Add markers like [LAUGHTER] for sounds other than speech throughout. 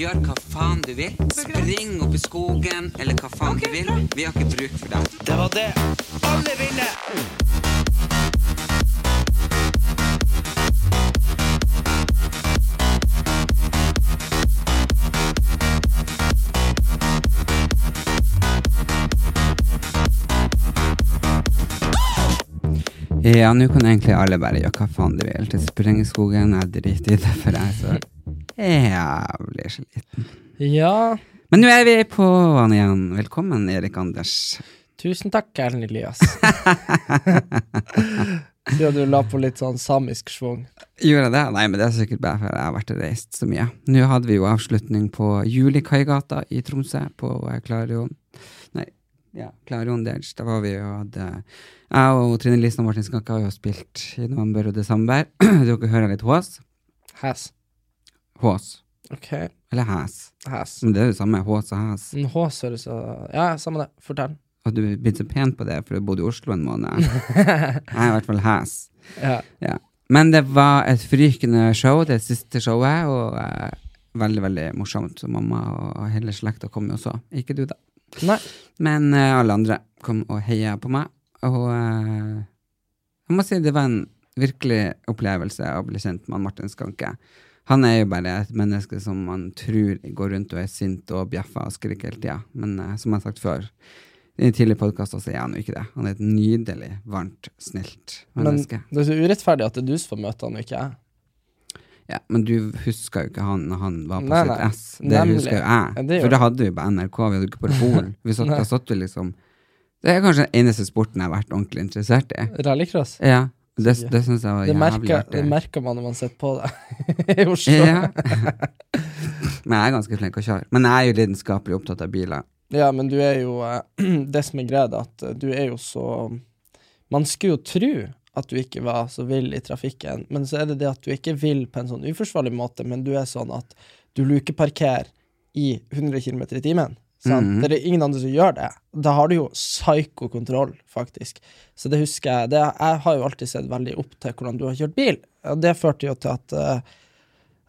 Gjør hva faen du vil. Spring opp i skogen, eller hva faen du vil. Vi har ikke bruk for deg. Det var det. Alle vinner! Ja, nå kan egentlig alle bare gjøre hva faen de vil. Til sprengskogen er driter i det, for jeg er så jævlig sliten. Ja, Men nå er vi på han igjen. Velkommen, Erik Anders. tusen takk, Erlend Elias. [LAUGHS] Siden du la på litt sånn samisk schwung. Gjorde jeg det? Nei, men det er sikkert bare fordi jeg har vært og reist så mye. Nå hadde vi jo avslutning på Julikaigata i Tromsø, på Klarion. Nei, ja, Klarion Dels. Da var vi og hadde Jeg og Trine Lise og Martin Skanke har jo spilt i november og desember. [CLEARS THROAT] Dere hører litt hås? Hæs. Hås. Okay. Eller hæs. hæs. Men det er jo samme hås og hæs. En hås høres så Ja, samme det. Fortell. Og du er blitt så pen på det, for du bodde i Oslo en måned. [LAUGHS] Jeg er i hvert fall hæs. Ja. Ja. Men det var et frykende show, det siste showet, og eh, veldig, veldig morsomt. Så mamma og hele slekta kom jo og så. Ikke du, da. Nei. Men eh, alle andre kom og heia på meg. Og eh, jeg må si det var en virkelig opplevelse å bli kjent med Martin Skanke. Han er jo bare et menneske som man tror går rundt og er sint og bjeffer og skriker hele tida. Men uh, som jeg har sagt før, i tidligere podkaster så er han jo ikke det. Han er et nydelig, varmt, snilt menneske. Men det er så urettferdig at det er du som får møte han, og ikke jeg. Ja, men du husker jo ikke han når han var på Nei, sitt nei. S. Det Nemlig. husker jo Ja, jeg. det For det hadde vi på NRK, vi hadde ikke Parabol. [LAUGHS] Vi satt, da satt vi liksom Det er kanskje den eneste sporten jeg har vært ordentlig interessert i. Rallycross. Ja, det, det syns jeg var Det jævlig merker, det merker man når man sitter på det [LAUGHS] i Oslo. [LAUGHS] Men jeg er ganske flink å kjøre. Men jeg er jo lidenskapelig opptatt av biler. Ja, men du er jo eh, [CLEARS THROAT] Det som er greia, er at eh, du er jo så Man skulle jo tro at du ikke var så vill i trafikken, men så er det det at du ikke vil på en sånn uforsvarlig måte, men du er sånn at du lukeparkerer i 100 km i timen. Mhm. Det er ingen andre som gjør det. Da har du jo psyko-kontroll, faktisk. Så det husker jeg. Det, jeg har jo alltid sett veldig opp til hvordan du har kjørt bil. Og det førte jo til at uh,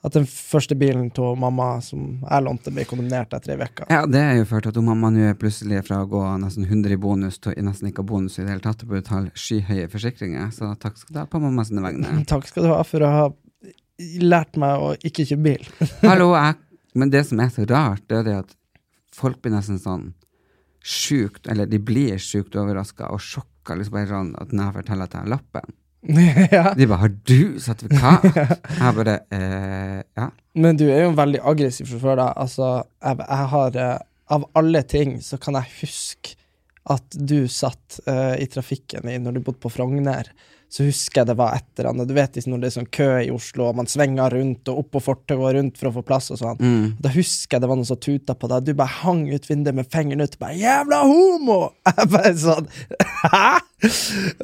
at den første bilen til mamma som jeg lånte, ble kondemnert etter ei uke. Ja, det er jo ført til at mamma nå er plutselig fra å gå nesten 100 i bonus til nesten ikke ha bonus i det hele tatt, og betale skyhøye forsikringer. Så takk skal du ha på mammas vegne. [LAUGHS] Takk skal du ha for å ha lært meg å ikke kjøre bil. Hallo, jeg, men det som er så rart, det er det at folk blir nesten sånn sjukt, eller de blir sjukt overraska og sjokka liksom bare sånn at når jeg forteller at jeg har lappen. [LAUGHS] ja. De bare 'har du sertifikat?' [LAUGHS] Jeg bare eh, 'ja'. Men du er jo veldig aggressiv sjåfør, da. Altså, jeg, jeg har eh, Av alle ting så kan jeg huske at du satt eh, i trafikken i, når du bodde på Frogner. Så husker jeg det var et eller annet Du vet liksom når det er sånn kø i Oslo, og man svinger rundt og opp på fortauet og rundt for å få plass og sånn. Mm. Da husker jeg det var noen som tuta på deg. Du bare hang ut vinduet med fingeren ut og bare 'Jævla homo!' [LAUGHS] Jeg bare sånn Hæ?!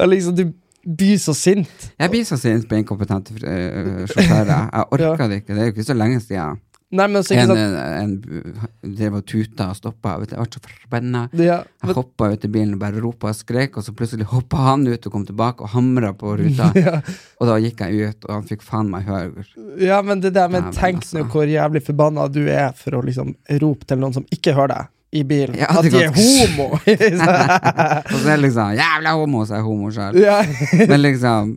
Og liksom, du blir så sint. Jeg blir så sint på inkompetente uh, sjåfører. Jeg orker det ikke. Det er jo ikke så lenge siden. Nei, men så ikke En, sant en, en drev og tuta og stoppa. Jeg ble så forbanna. ja, Jeg men, hoppa ut i bilen og bare ropa og skrek, og så plutselig hoppa han ut og kom tilbake og hamra på [LAUGHS] ruta. ja. Og da gikk jeg ut, og han fikk faen meg høre. Ja, men det der, Nei, tenk altså. nå hvor jævlig forbanna du er for å liksom rope til noen som ikke hører deg i bilen, Ja, at de er homo! [LAUGHS] Og så er det liksom 'jævla homo', så er jeg homo sjøl. ja, Men liksom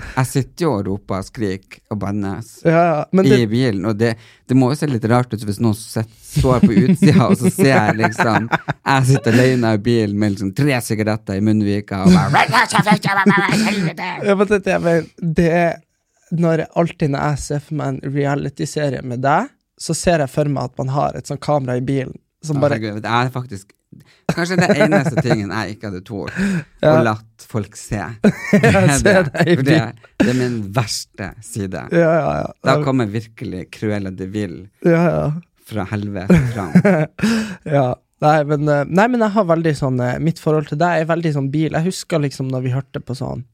Jeg sitter jo og roper og skriker og bannes ja, ja. I det, bilen, og det, det må jo se litt rart ut hvis noen står på utsida, og så ser jeg liksom Jeg sitter alene i bilen med liksom tre sigaretter i munnvika og bare [LAUGHS] ja, men det, men det er når alltid når jeg ser for meg en reality-serie med deg, så ser jeg for meg at man har et sånt kamera i bilen som bare Det er faktisk kanskje det eneste tingen jeg ikke hadde tålt Ja. å latt folk se. [LAUGHS] Jeg ser deg i For det, det er min verste side. Ja, ja, ja. Da kommer virkelig Cruella de Vil ja, ja. fra helvete fram. [LAUGHS] Ja. Nei men, eh, nei, men jeg har veldig sånn eh, Mitt forhold til deg er veldig sånn bil. Jeg husker liksom når vi hørte på sånn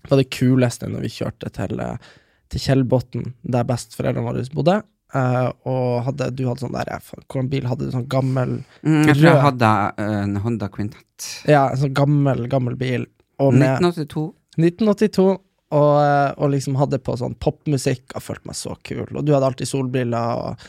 Det var det kuleste når vi kjørte til, eh, til Kjellbotn, der besteforeldrene våre bodde. Eh, og hadde, du hadde sånn der Hvilken bil hadde du? Sånn gammel Mm, jeg tror jeg hadde eh, en Honda Quintett. Ja, en sånn gammel, gammel bil. Og med 1982. 1982. Og, eh, og liksom hadde på sånn popmusikk og følte meg så kul. Og du hadde alltid solbriller og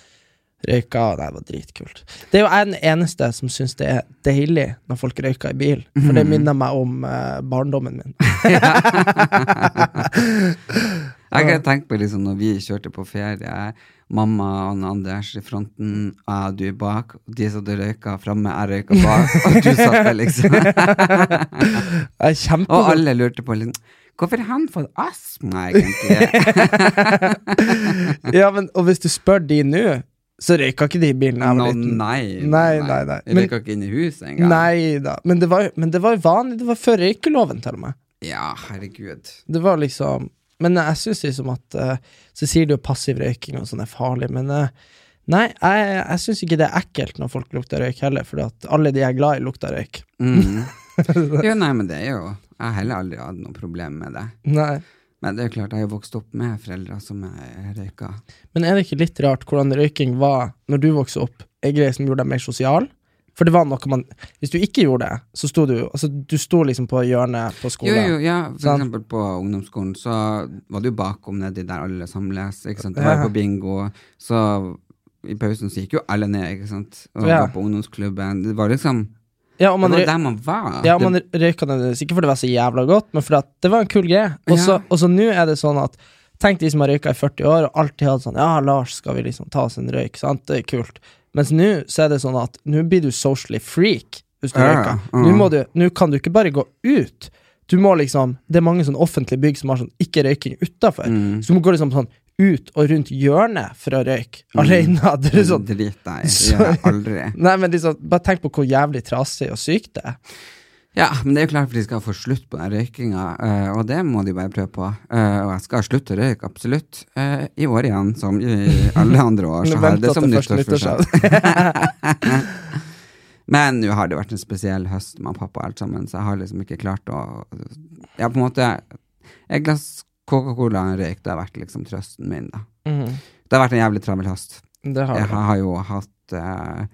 røyka. og det var dritkult. Det er jo jeg den eneste som syns det er deilig når folk røyker i bil, for det minner meg om eh, barndommen min. [LAUGHS] [LAUGHS] Jeg kan tenke på liksom når vi kjørte på ferie, mamma og Anders i fronten, og du bak, og de satt og røyka framme, jeg røyka bak, og du satt der, liksom. [LAUGHS] Og alle lurte på liksom Hvorfor har han fått astma, egentlig? [LAUGHS] Ja, men, og hvis du spør de nå, så røyka ikke de bilene jeg var liten. nei, Nei, nei, nei. Men- røyka ikke inn i huset engang. Nei da. Men det var, jo- men det var jo vanlig. Det var før røykeloven, til og med. Ja, herregud. Det var liksom Men jeg syns liksom at eh, Så sier du passiv røyking og sånn er farlig, men eh, Nei, jeg, jeg syns ikke det er ekkelt når folk lukter røyk heller, for alle de jeg er glad i, lukter røyk. Mm. [LAUGHS] Jo, nei, men det er jo Jeg har heller aldri hatt noe problem med det. Nei. Men det er jo klart, jeg har jo vokst opp med foreldre som er røyka. Men er det ikke litt rart hvordan røyking var når du vokste opp, en greie som gjorde deg mer sosial? For det var noe man Hvis du ikke gjorde det, så sto du Altså, du sto liksom på hjørnet på skolen. jo, jo, ja, for Sant. eksempel på ungdomsskolen så var det jo bakom nedi der alle samles, ikke sant. Det var jo på bingo, så i pausen så gikk jo alle ned, ikke sant. Og Ja. på ungdomsklubben. Det var liksom Ja, man, Det var der man var. ja, man røyka nødvendigvis ikke fordi det var så jævla godt, men fordi det var en kul greie. Og så nå er det sånn at Tenk de som har røyka i 40 år og alltid hatt sånn Ja, Lars, skal vi liksom ta oss en røyk? Sant? Det er kult. Mens nå så er det sånn at nå blir du socially freak hvis du røyker. ja. Nå, du, nå kan du ikke bare gå ut. Du må liksom Det er mange sånn offentlige bygg som har sånn ikke røyking utafor. Mm. Så du må gå liksom sånn ut og rundt hjørnet for å røyke alene. [LAUGHS] Det er sånn Drit deg. [LAUGHS] Det gjør jeg aldri. Nei, men liksom, bare tenk på hvor jævlig trasig og sykt det er. Ja, men det er jo klart for de skal få slutt på den røykinga, eh, og det må de bare prøve på. Eh, og jeg skal slutte å røyke, absolutt. Eh, I år igjen, som i alle andre år. Så har det som nyttårsforsett. [LAUGHS] [LAUGHS] Men nå har det vært en spesiell høst med pappa og alt sammen, så jeg har liksom ikke klart å Ja, på en måte Et glass Coca-Cola og en røyk, det har vært liksom trøsten min, da. Mm. Det har vært en jævlig travel høst. Det har Jeg har jo hatt eh,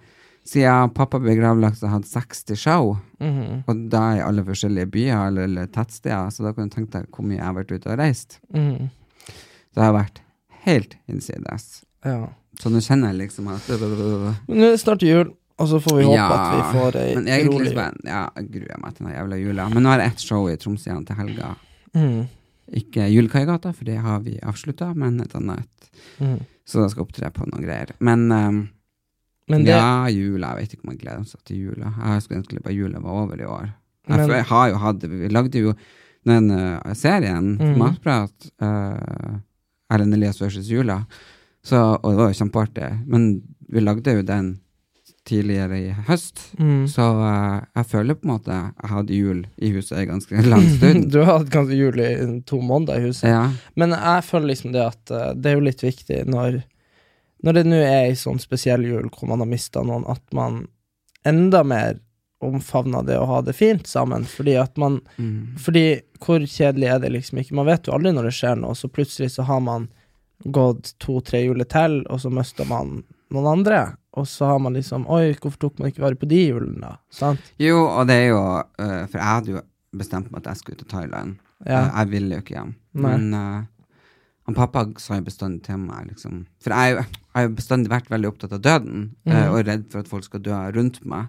Siden pappa ble gravlagt, så hadde 60 show. Mhm. Og da i alle forskjellige byer eller, eller tettsteder, så da kan du tenke deg hvor mye jeg har vært ute og reist. Så Det har vært helt innsides. Ja. Så nå kjenner jeg liksom at Men nå snart jul, og så får vi håpe at vi får ei men egentlig rolig jul. ja, jeg gruer meg til den jævla jula. Men nå har jeg ett show i Troms igjen til helga. Mm. Ikke Julekaigata, for det har vi avslutta, men et annet et. Mhm. Så jeg skal opptre på noen greier. Men, ehm, Men det ja, jula. Jeg vet ikke om jeg gleder meg til jula. Jeg skulle ønske bare jula var over i år. Jeg, Men- jeg har jo hatt Vi lagde jo den uh, serien, mm. Matprat, uh, Erlend Elias versus jula, så, og det var jo kjempeartig. Men vi lagde jo den tidligere i høst, mm. så uh, jeg føler på en måte jeg hadde jul i huset en ganske [LAUGHS] lang stund. [LAUGHS] Du har hatt ganske jul i to måneder i huset. ja. Men jeg føler liksom det at uh, det er jo litt viktig når Når det nå er ei sånn spesiell jul hvor man har mista noen, at man enda mer omfavner det å ha det fint sammen. Fordi at man Mm. Fordi hvor kjedelig er det liksom ikke? Man vet jo aldri når det skjer noe, så plutselig så har man gått to-tre juler til, og så mister man noen andre. Og så har man liksom Oi, hvorfor tok man ikke vare på de julene, da? Sant? Jo, og det er jo eh, For jeg hadde jo bestemt meg at jeg skulle til Thailand. Ja. Eh, Jeg ville jo ikke hjem. Nei. Men eh, han pappa sa jo bestandig til meg, liksom For jeg, har jo bestandig vært veldig opptatt av døden, mm. uh, og redd for at folk skal dø rundt meg.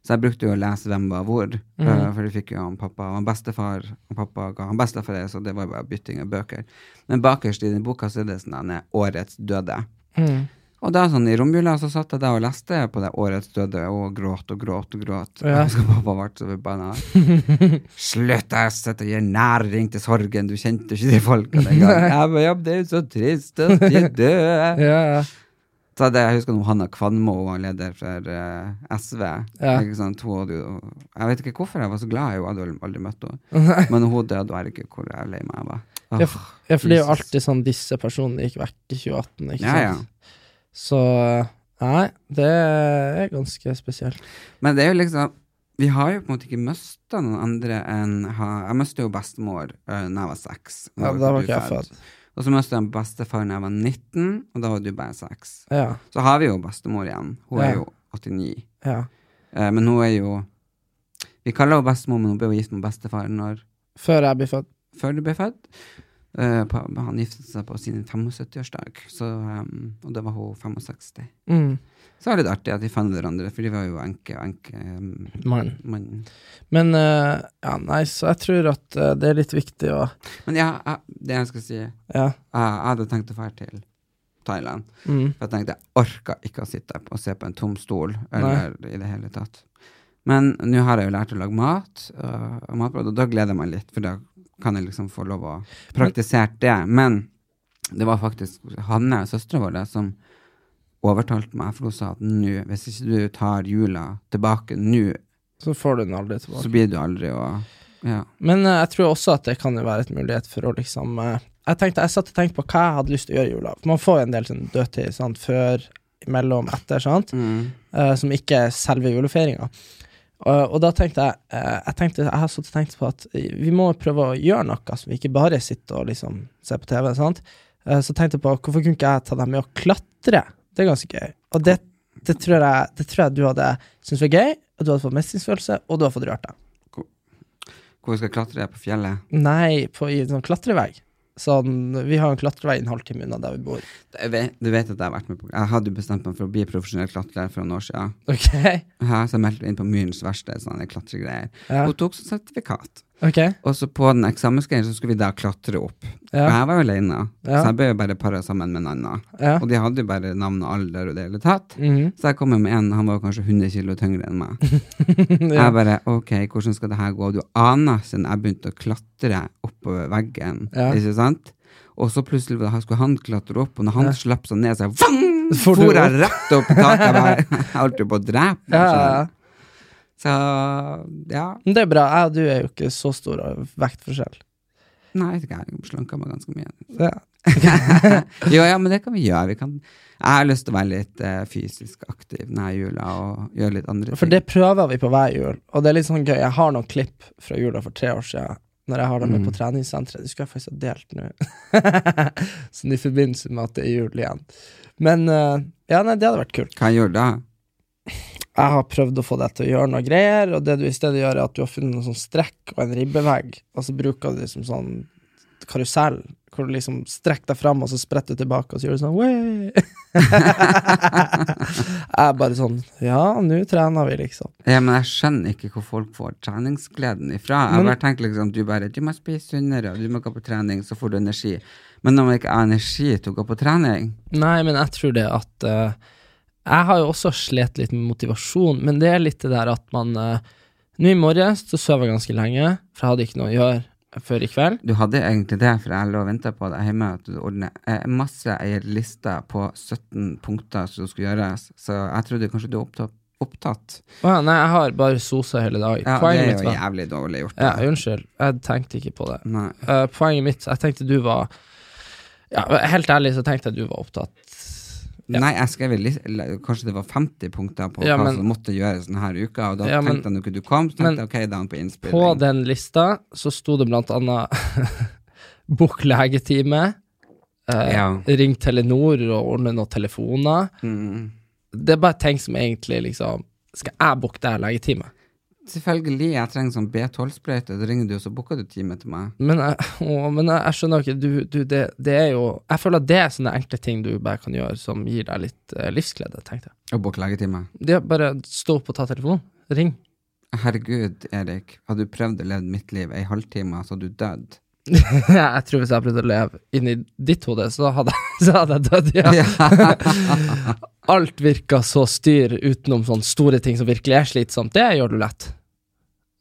Så jeg brukte jo å lese Hvem var hvor, mm. uh, for det fikk jo han pappa og han bestefar. Og pappa ga han bestefar det, så det var jo bare bytting av bøker. Men bakerst i den boka så er det sånn at han er Årets døde. Mm. Og da sånn i romjula så satt jeg der og leste på det Årets døde og gråt og gråt og gråt. Ja. Jeg pappa ble så forbanna. [LAUGHS] Slutt, jeg sitter og gir næring til sorgen, du kjente ikke de folka den gangen. Jeg bare, ja, det er jo så trist at de døde. Ja, ja. Så det, jeg husker når Hanna Kvanmo var leder for uh, SV. Ja. Hun hadde jeg vet ikke hvorfor jeg var så glad, jeg hadde aldri møtt henne. [LAUGHS] Men hun døde, og ikke hvor jeg lei meg jeg var. Oh, Ja, for det er jo alltid sånn disse personene gikk vekk i 2018, ikke Ja, sant? ja. Så Nei, det er ganske spesielt. Men det er jo liksom Vi har jo på en måte ikke mista noen andre enn ha, Jeg mista jo bestemor da jeg var seks. Ja, da var ikke jeg født. Og så mista jeg bestefar da jeg var 19, og da var du bare seks. Ja. Så har vi jo bestemor igjen. Hun Ja. er jo 89. ja. Eh, men hun er jo Vi kaller henne bestemor, men hun ble jo gift med bestefar når, Før jeg ble født. før du ble født. Eh, på, han giftet seg på sin 75-årsdag, um, og da var hun 65. Mm. Så var det litt artig at de fant hverandre, for de var jo enke og enke um. Men uh, ja, nei, så jeg tror at uh, det er litt viktig å Men ja, jeg- det jeg skal si Jeg, Ja. jeg hadde tenkt å dra til Thailand. Mm. For jeg tenkte jeg orka ikke å sitte og se på en tom stol, eller i det hele tatt. Men nå har jeg jo lært å lage mat, og, og matbrød, og da gleder jeg meg litt, for da kan jeg liksom få lov å praktisere det. Men det var faktisk Hanne, søstera vår, som overtalte meg, for hun sa at nå, hvis ikke du tar jula tilbake nå, Så får du den aldri tilbake. så blir du aldri å Ja. Men uh, jeg tror også at det kan være et mulighet for å liksom uh, Jeg tenkte, jeg satt og tenkte på hva jeg hadde lyst til å gjøre i jula. For man får jo en del sånn dødtid sant? før, imellom, etter, sant? Mm. Uh, som ikke er selve julefeiringa. Og, og da tenkte jeg eh, Jeg tenkte, jeg har sittet og tenkt på at vi må prøve å gjøre noe, så vi ikke bare sitter og liksom ser på TV. sant? Eh, så tenkte jeg på hvorfor kunne ikke jeg ta deg med og klatre? Det er ganske gøy. Og det, det, tror, jeg, det tror jeg du hadde syntes var gøy, og du hadde fått mestringsfølelse, og du hadde fått rørt deg. Hvor vi skal klatre på fjellet. Nei, på, i en sånn klatrevegg. Sånn, vi har en klatrevei en halvtime unna der vi bor. Jeg vet, du vet at jeg har vært med på Jeg hadde bestemt meg for å bli profesjonell klatrer for noen år siden. Ok? Ja, så jeg meldte meg inn på Myrens verksted, sånne klatregreier. Ja. Hun tok sånn sertifikat. Ok? Og så på den eksamensgreien så skulle vi da klatre opp. Ja. Og jeg var jo alene, Ja. så jeg ble jo bare para sammen med en annen. Ja. Og de hadde jo bare navn og alder og det hele tatt. Mhm. Så jeg kom jo med en, han var jo kanskje 100 kilo tyngre enn meg. [LAUGHS] Jeg bare, ok, hvordan skal det her gå? Du aner siden jeg begynte å klatre oppover veggen, ikke sant? Og så plutselig skulle han klatre opp, og når han Ja. slapp seg ned, så jeg, vang, For jeg rett opp i taket. Jeg bare- [LAUGHS] Jeg holdt jo på å drepe meg. Ja, ja. Så ja. Men det er bra. Jeg og du er jo ikke så stor vektforskjell. Nei, jeg har slanka meg ganske mye. Ja. [LAUGHS] jo, ja, men det kan vi gjøre. Vi kan, jeg har lyst til å være litt eh, fysisk aktiv denne jula og gjøre litt andre ting. For det prøver vi på hver jul, og det er litt sånn gøy. Jeg har noen klipp fra jula for tre år siden. Når jeg har dem med Mm. på treningssenteret. De skulle jeg faktisk ha delt nå. [LAUGHS] sånn i forbindelse med at det er jul igjen. Men uh, ja, nei, det hadde vært kult. Hva gjør du da? Jeg har prøvd å få deg til å gjøre noe greier, og det du i stedet gjør, er at du har funnet noen sånn strekk og en ribbevegg, og så bruker du det som sånn karusell, hvor du liksom strekker deg fram, og så spretter du tilbake, og så gjør du sånn! [LAUGHS] Jeg er bare sånn Ja, nå trener vi, liksom. Ja, men jeg skjønner ikke hvor folk får treningsgleden ifra. Jeg Men- bare tenker liksom, du bare, du må spise sunnere, du må gå på trening, så får du energi. Men når man ikke har energi til å gå på trening Nei, men jeg tror det at eh, Jeg har jo også slet litt med motivasjon, men det er litt det der at man uh, Nå i morges så sov jeg ganske lenge, for jeg hadde ikke noe å gjøre før i kveld. Du hadde egentlig det, for jeg lå og venta på deg hjemme, at du ordner eh, masse ei liste på 17 punkter som skulle gjøres, så jeg trodde kanskje du var opptatt. opptatt. Å ja, nei, jeg har bare sosa hele dag. Ja, det er jo mitt, jævlig dårlig gjort. Ja, unnskyld, jeg tenkte ikke på det. Eh, poenget mitt Jeg tenkte du var Ja, helt ærlig så tenkte jeg du var opptatt. Ja. Nei, jeg skrev en Kanskje det var 50 punkter på Ja, hva men- som måtte gjøres denne uka, og da Ja, tenkte jeg når du kom, så men tenkte jeg ok, da er han på innspilling. På den lista så sto det blant annet [LAUGHS] bukk legetime. eh. Ring Telenor og ordne noen telefoner. Mm. Det er bare ting som egentlig liksom Skal jeg booke det her? Selvfølgelig, jeg trenger sånn B12-sprøyte, da ringer du, og så booker du time til meg. Men, jeg, å, men jeg, jeg skjønner ikke, du, du det, det er jo Jeg føler at det er sånne enkle ting du bare kan gjøre som gir deg litt eh, livsglede, tenkte jeg. Og booke legetime. Det er bare stå opp og ta telefonen. Ring. Herregud, Erik, hadde du prøvd å leve mitt liv ei halvtime, så hadde du dødd. [LAUGHS] jeg tror hvis jeg prøvde å leve inni ditt hode, så hadde, [LAUGHS] så hadde jeg dødd, ja. [LAUGHS] Alt virker så styr utenom sånne store ting som virkelig er slitsomt. Det gjør du lett.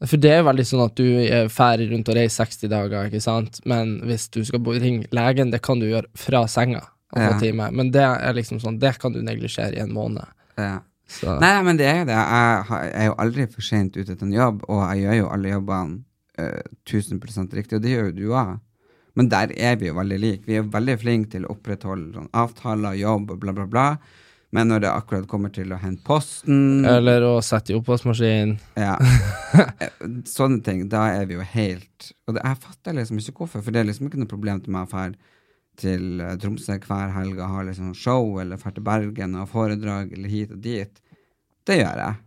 For det er veldig sånn at du ferdig rundt og reiser 60 dager, ikke sant. Men hvis du skal ringe legen, det kan du gjøre fra senga Ja. Men det er liksom sånn, det kan du neglisjere i en måned. Ja. Så. Nei, men det er jo det. Jeg har- jeg er jo aldri for sent ute til en jobb, og jeg gjør jo alle jobbene uh, 1000% riktig, og det gjør jo du òg. Men der er vi jo veldig like. Vi er veldig flinke til å opprettholde sånn, avtaler, jobb og bla, bla, bla. Men når det akkurat kommer til å hente posten Eller å sette i oppvaskmaskinen. ja, [LAUGHS] Sånne ting, da er vi jo helt Og det, jeg fatter liksom ikke hvorfor, for det er liksom ikke noe problem til meg å dra til eh, Tromsø hver helg og ha liksom show, eller dra til Bergen og foredrag, eller hit og dit. Det gjør jeg.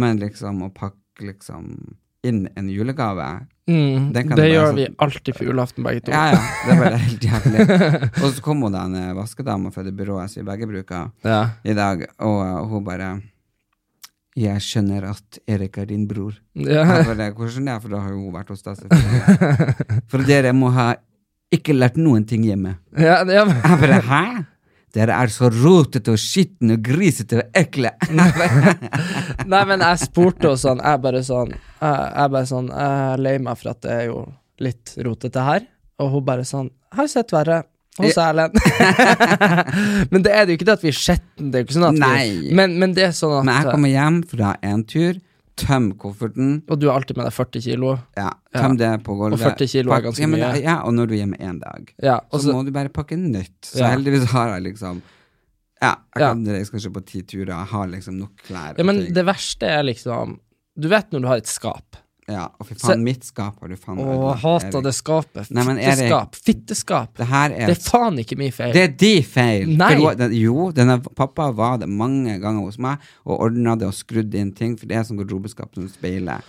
Men liksom å pakke liksom inn en julegave Mm, det bare gjør vi alltid på julaften, begge to. Ja, ja. Det er bare [LAUGHS] helt jævlig. Og så kom hun den eh, vaskedama fra det byrået som vi begge bruker Ja. i dag, og uh, hun bare Jeg skjønner at Erik er din bror. Ja. Bare, Hvordan skjønner jeg, for da har jo hun vært hos deg. [LAUGHS] For dere må ha ikke lært noen ting hjemme. Ja, ja, Jeg bare Hæ? Dere er så rotete og skitne og grisete og ekle. [LAUGHS] [LAUGHS] Nei, men jeg spurte og sånn, jeg bare sånn Jeg, jeg bare sånn, jeg er lei meg for at det er jo litt rotete her. Og hun bare sånn Jeg har sett verre. Hos Erlend. [LAUGHS] men det er det jo ikke det at vi er skjetne, sånn men, men det er sånn at Men jeg kommer hjem fra en tur, tøm kofferten, Og du har alltid med deg 40 kilo. ja, tøm det på gulvet. Og 40 kilo er ganske mye. Ja, og når du er hjemme én dag, Ja, så så må du bare pakke nytt. Så heldigvis har jeg liksom Ja, jeg, kan, ja. reise kanskje på ti turer, jeg har liksom nok klær. Ja, men det verste er liksom Du vet når du har et skap. Ja, og fy Så- faen, mitt skap har du faen Å, ødelagt, hata Erik. det skapet. Nei, men Erik- Fitteskap. Fitteskap. Det her er Det er faen ikke min feil. Det er de feil! Nei. For hun- den, jo, denne pappa var det mange ganger hos meg og ordna det og skrudd inn ting, for det er sånn garderobeskap som speiler.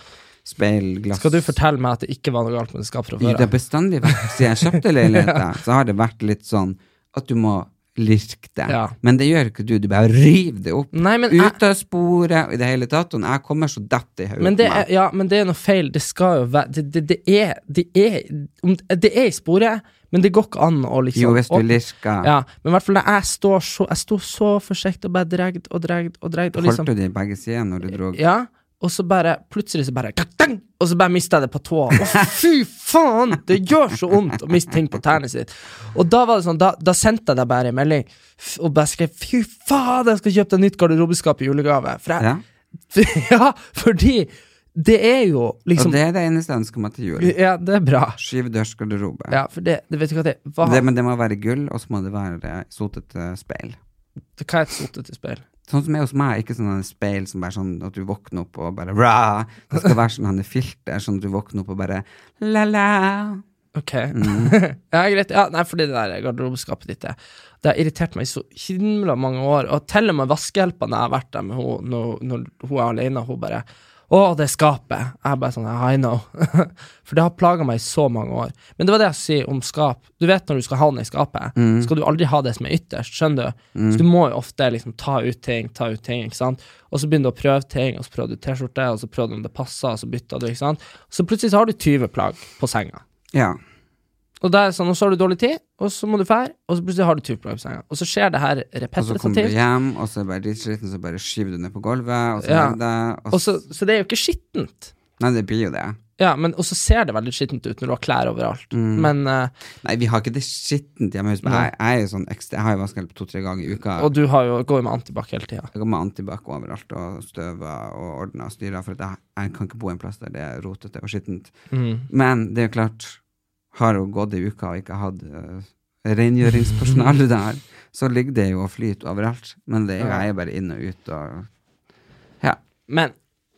Speil, glass Skal du fortelle meg at det ikke var noe galt med det skapet fra Jo, før? det har bestandig vært Siden jeg kjøpte leiligheten, [LAUGHS] så har det vært litt sånn at du må lirke det. Ja. Men det gjør ikke du. Du bare river det opp. Nei, men Ut av sporet i det hele tatt. Og jeg kommer, så detter i hodet Men det ja, men det er noe feil. Det skal jo være Det, det, det er Det er Det er i sporet, men det går ikke an å liksom Jo, hvis du lirker Ja, men i hvert fall jeg står så Jeg sto så forsiktig og bare dregd og dregd og dregd. Og liksom, Holdt du det i begge sider når du drog? ja, og så bare Plutselig så bare Og så bare mista jeg det på tåa. Å, fy faen! Det gjør så vondt å miste ting på tærne sitt. Og da var det sånn Da, da sendte jeg deg bare en melding og bare skrev Fy faen, jeg skal kjøpe deg nytt garderobeskap i julegave. For jeg, Ja. [LAUGHS] ja, fordi det er jo liksom Og det er det eneste ønsket meg til jul. Ja, det er bra. Skyvedørsgarderobe. Ja, for det, det vet du hva det hva, Det, men det må være gull, og så må det være sotete speil. Hva er et sotete speil? Sånn som er hos meg, ikke sånn speil som bare sånn at du våkner opp og bare rah. Det skal være sånn er filter, sånn at du våkner opp og bare la-la. Ok. Mm. [LAUGHS] ja, greit. Ja, nei, fordi det der garderobeskapet ditt det, det har irritert meg i så himla mange år. Og til og med vaskehjelpa når jeg har vært der med henne når, når hun er alene, hun bare å, det skapet. Jeg er bare sånn, I know. [LAUGHS] For det har plaga meg i så mange år. Men det var det jeg sier om skap. Du vet når du skal ha den i skapet, Mm. skal du aldri ha det som er ytterst, skjønner du? Så du må jo ofte liksom ta ut ting, ta ut ting, ikke sant? Og så begynner du å prøve ting, og så prøver du T-skjorte, og så prøver du om det passer, og så bytter du, ikke sant? Så plutselig så har du 20 plagg på senga. Ja. Og, da er sånn, og så har du dårlig tid, og så må du fære, og så plutselig har du 20 plagg på senga. Og så skjer det her Og så kommer du hjem, og så er det bare dritsliten, så bare skyver du ned på gulvet, og så Ja. deg, og så, så det er jo ikke skittent. Nei, det blir jo det. Ja, men Og så ser det veldig skittent ut når du har klær overalt. Mm. Men uh, Nei, vi har ikke det skittent hjemme. Jeg, jeg sånn ekstra, jeg har jo vaskehjelp to-tre ganger i uka. Og du har jo, går jo med antibac hele tida. Jeg går med antibac overalt og støver og ordner og styrer, for jeg, jeg kan ikke bo en plass der det er rotete og skittent. Mm. Men det er jo klart, har jo gått ei uke og ikke hatt uh, rengjøringspersonale [LAUGHS] der, så ligger det jo og flyter overalt. Men det er jo bare inn og ut og Ja. Men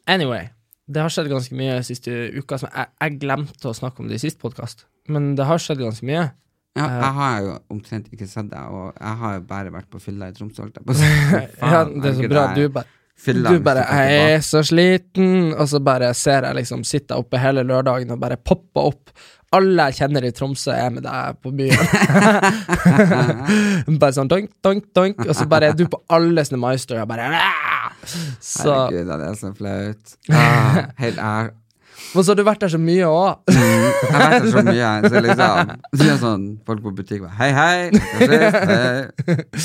anyway, det har skjedd ganske mye siste uka. Som jeg, jeg glemte å snakke om det i sist podkast, men det har skjedd ganske mye. Ja, Eh. jeg har jo omtrent ikke sett deg, og jeg har jo bare vært på fylla i Tromsø, [LAUGHS] ja, det er så bra. Du bare fylla Du bare 'Jeg er så sliten', og så bare ser jeg liksom Sitter jeg oppe hele lørdagen og bare popper opp. Alle jeg kjenner i Tromsø, er med deg på byen. [LAUGHS] bare sånn donk, donk, donk, og så bare er du på alle sånne My Story, og bare! Så Herregud, det er så flaut. Ah, helt ær. Og så har du vært der så mye òg. Jeg har vært der så mye, så liksom Så er sånn, Folk på butikk bare Hei, hei! hei.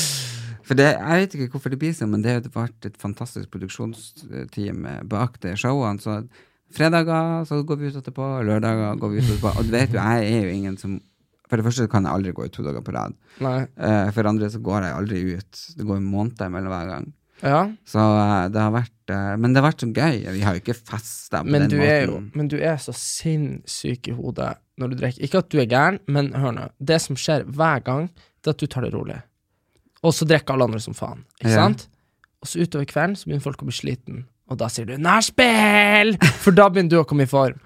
For det, Jeg vet ikke hvorfor det blir sånn, men det har vært et fantastisk produksjonsteam bak de showene. Så fredager så går vi ut etterpå, lørdager går vi ut etterpå. Og du vet jo, jeg er jo ingen som For det første kan jeg aldri gå ut to dager på rad. Nei. Eh, For det andre så går jeg aldri ut. Det går måneder måned mellom hver gang. Ja, Så eh, det har vært eh, Men det har vært så gøy. Vi har jo ikke festa på men den du, måten. er jo, men du er så sinnssyk i hodet når du drikker. Ikke at du er gæren, men hør nå. Det som skjer hver gang, det er at du tar det rolig. og så drikker alle andre som faen. Ikke Ja. sant? Og så utover kvelden så begynner folk å bli sliten, og da sier du 'nachspiel'! For da begynner du å komme i form.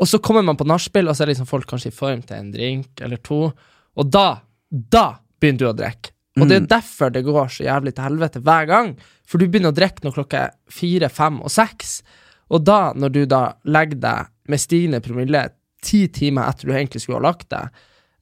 Og så kommer man på nachspiel, og så er liksom folk kanskje i form til en drink eller to, og da, da begynner du å drikke. Og det er derfor det går så jævlig til helvete hver gang. For du begynner å drikke når klokka er fire, fem og seks. Og da, når du da legger deg med stigende promille ti timer etter du egentlig skulle ha lagt deg,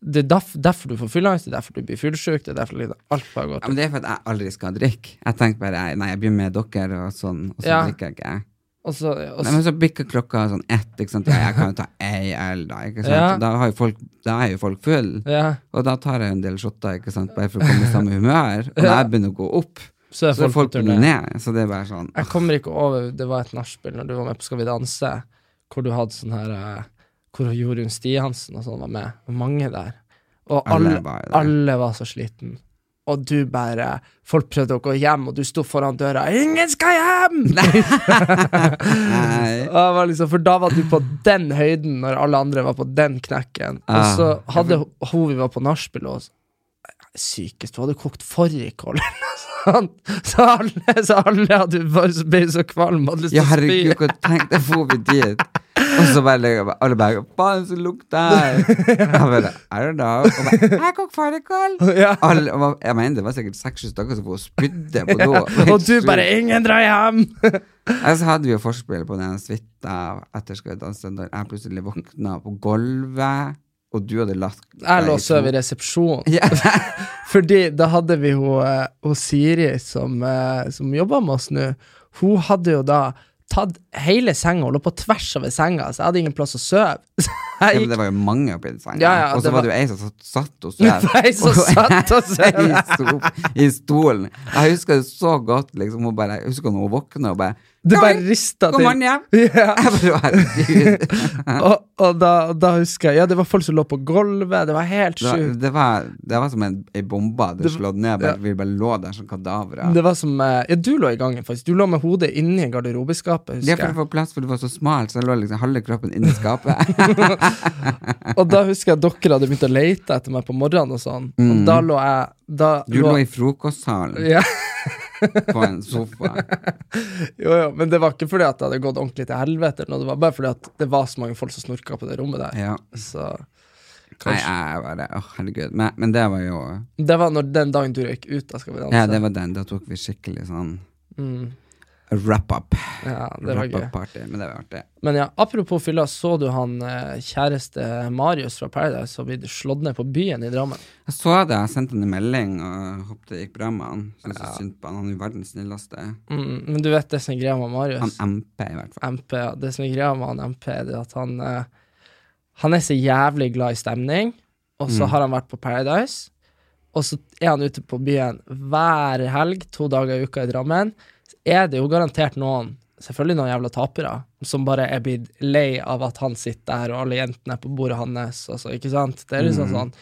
det er derf- derfor du får fyllangst, det er derfor du blir fyllesyk, det er derfor liksom alt bare går Ja, til men det er for at jeg aldri skal drikke. Jeg tenker bare nei, jeg blir med dere, og sånn, og så Ja. drikker jeg ikke. Og så, og så, men så bikker klokka sånn ett, ikke sant. Ja, jeg kan jo ta ei øl, da. Ikke sant? Ja. Da, folk, da er jo folk full. ja, Og da tar jeg en del shotter, ikke sant, bare for å komme i samme humør. Og da Ja. jeg begynner å gå opp, så er så er folk, folk på på ned. Så det er bare sånn Jeg kommer ikke over Det var et nachspiel når du var med på Skal vi danse, hvor du hadde sånn her eh, Hvor Jorunn Stiansen og sånn var med. Og mange der. Og Alle alle, var alle var så sliten. Og du bare Folk prøvde å gå hjem, og du sto foran døra. 'Ingen skal hjem!' [LAUGHS] Nei. Og var liksom, for da var du på den høyden når alle andre var på den knekken. Og Ah. så hadde hun vi var på nachspiel hos Sykest, hun hadde kokt fårikål eller noe sånt. Så alle, så alle hadde bare ble så kvalm. Hadde lyst Ja, til å herregud, spy. hvor tenk deg får vi dit? Og så bare alle bare Faen, så lukter her! [LAUGHS] Jeg bare I don't know. Og bare, [LAUGHS] jeg kokk fårikål! [LAUGHS] Ja. Alle- og Jeg mener det var sikkert seks-sju stykker som spydde på do. Og du bare 'ingen drar hjem'! Og så hadde vi jo forspill på den suita etter Skal vi danse, da jeg plutselig våkna på gulvet, og du hadde lagt Jeg lå og sov i resepsjonen. Yeah. Fordi da hadde vi hun, eh, hun Siri som, uh, som jobba med oss nå. Hun hadde jo da tatt hele senga og lå på tvers over senga, så jeg hadde ingen plass å sove. [LAUGHS] Så Ja, men gikk det var jo mange oppi den senga. Ja, ja, og så var det jo ei som satt, og [LAUGHS] sov. ei som satt og [LAUGHS] sov. I, I stolen. Jeg husker det så godt. Liksom, hun bare, jeg husker når hun våkna og bare Det «Oi, bare rista Kom an til. hjem! [LAUGHS] Ja. [LAUGHS] Jeg. [LAUGHS] Og, og da, da husker jeg Ja, det var folk som lå på gulvet. Det var helt sjukt. det var, det var som en, ei bombe hadde slått ned. Bare, ja. Vi bare lå der som kadavere. Det var som eh, Ja, du lå i gangen, faktisk. Du lå med hodet inni garderobeskapet, Det er for å få plass, for du var så smal, så jeg lå liksom halve kroppen inni skapet. Og da husker jeg at dere hadde begynt å lete etter meg på morgenen og sånn. Og da lå jeg da Du Du lå i frokostsalen ja, [LAUGHS] på en sofa. jo, jo, men det var ikke fordi at det hadde gått ordentlig til helvete, eller noe, det var bare fordi at det var så mange folk som snorka på det rommet der. Ja. Så Nei, jeg jeg bare oh, herregud. Men, men det var jo Det var når den dagen du røyk ut av Skal vi danse. Ja, det var den. Da tok vi skikkelig sånn mm, wrap-up. ja, det var gøy. Wrap-up-party. Men det var artig. Men ja, apropos fylla, så du han eh, kjæreste Marius fra Paradise som blitt slått ned på byen i Drammen? Jeg så det, jeg sendte han en melding og håpet det gikk bra med han. Syns ja. synd på han. Han er jo verdens snilleste. Mm, men du vet det som er greia med Marius? Han MP, i hvert fall. MP, ja. Det som er greia med han MP, det er at han eh, Han er så jævlig glad i stemning, og så Mm. har han vært på Paradise, og så er han ute på byen hver helg, to dager i uka i Drammen. Er det jo garantert noen, selvfølgelig noen jævla tapere, som bare er blitt lei av at han sitter der, og alle jentene er på bordet hans, altså, ikke sant? Det er liksom sånn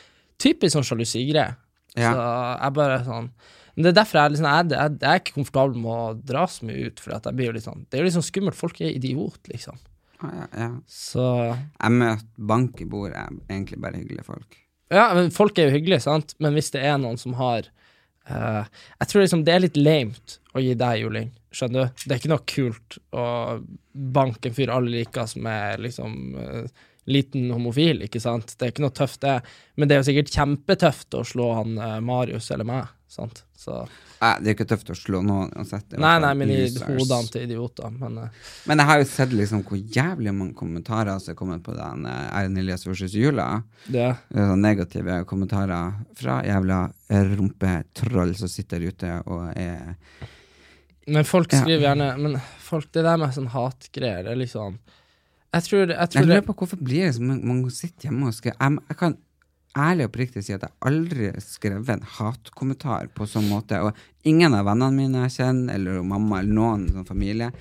typisk sånn sjalusigreie. Mm. Ja. Så jeg bare sånn men Det er derfor jeg, liksom, jeg, jeg, jeg er ikke komfortabel med å dra så mye ut, for at jeg blir jo litt sånn Det er jo litt sånn skummelt. Folk er idiot, liksom. Ja, ja. Så Jeg møter bank i bordet, egentlig bare hyggelige folk. Ja, men folk er jo hyggelige, sant, men hvis det er noen som har uh, Jeg tror liksom det er litt lamet å gi deg juling, skjønner du? Det er ikke noe kult å banke en fyr alle liker som er liksom uh, liten homofil, ikke sant? Det er ikke noe tøft, det. Men det er jo sikkert kjempetøft å slå han uh, Marius eller meg, sant? Så Nei, det er ikke tøft å slå noen uansett. Nei, nei, men i hodene til idioter, men uh. Men jeg har jo sett liksom hvor jævlig mange kommentarer som er kommet på den Erlend Elias versus Jula. det Negative kommentarer fra jævla rumpetroll som sitter ute og er Men folk Ja. skriver gjerne Men folk, det der med sånn hatgreier, det er liksom Jeg tror, jeg Jeg tror lurer på hvorfor blir det sånn man sitter hjemme og skriver jeg, jeg kan ærlig og oppriktig si at jeg aldri har skrevet en hatkommentar på sånn måte. Og ingen av vennene mine jeg kjenner, eller mamma eller noen sånn familie,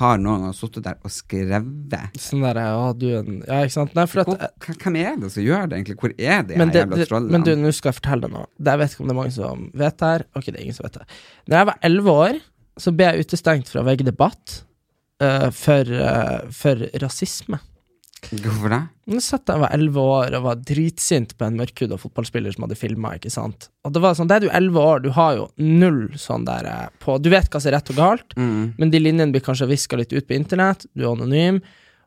har noen gang sittet der og skrevet. Sånn der, ja, du en Ja, ikke sant? Nei, for at hvem er det som gjør det, egentlig? Hvor er de jævla trollene? men du, nå skal jeg fortelle deg noe. Jeg vet ikke om det er mange som vet det her. Ok, det er ingen som vet det. Når jeg var elleve år, så ble jeg utestengt fra VG Debatt uh, for, uh, for rasisme. Hvorfor det? Jeg satt jeg var elleve år og var dritsint på en mørkhuda fotballspiller som hadde filma. Og det var sånn, det er du elleve år, du har jo null sånn der eh, på Du vet hva som er rett og galt, Mm. men de linjene blir kanskje viska litt ut på internett, du er anonym,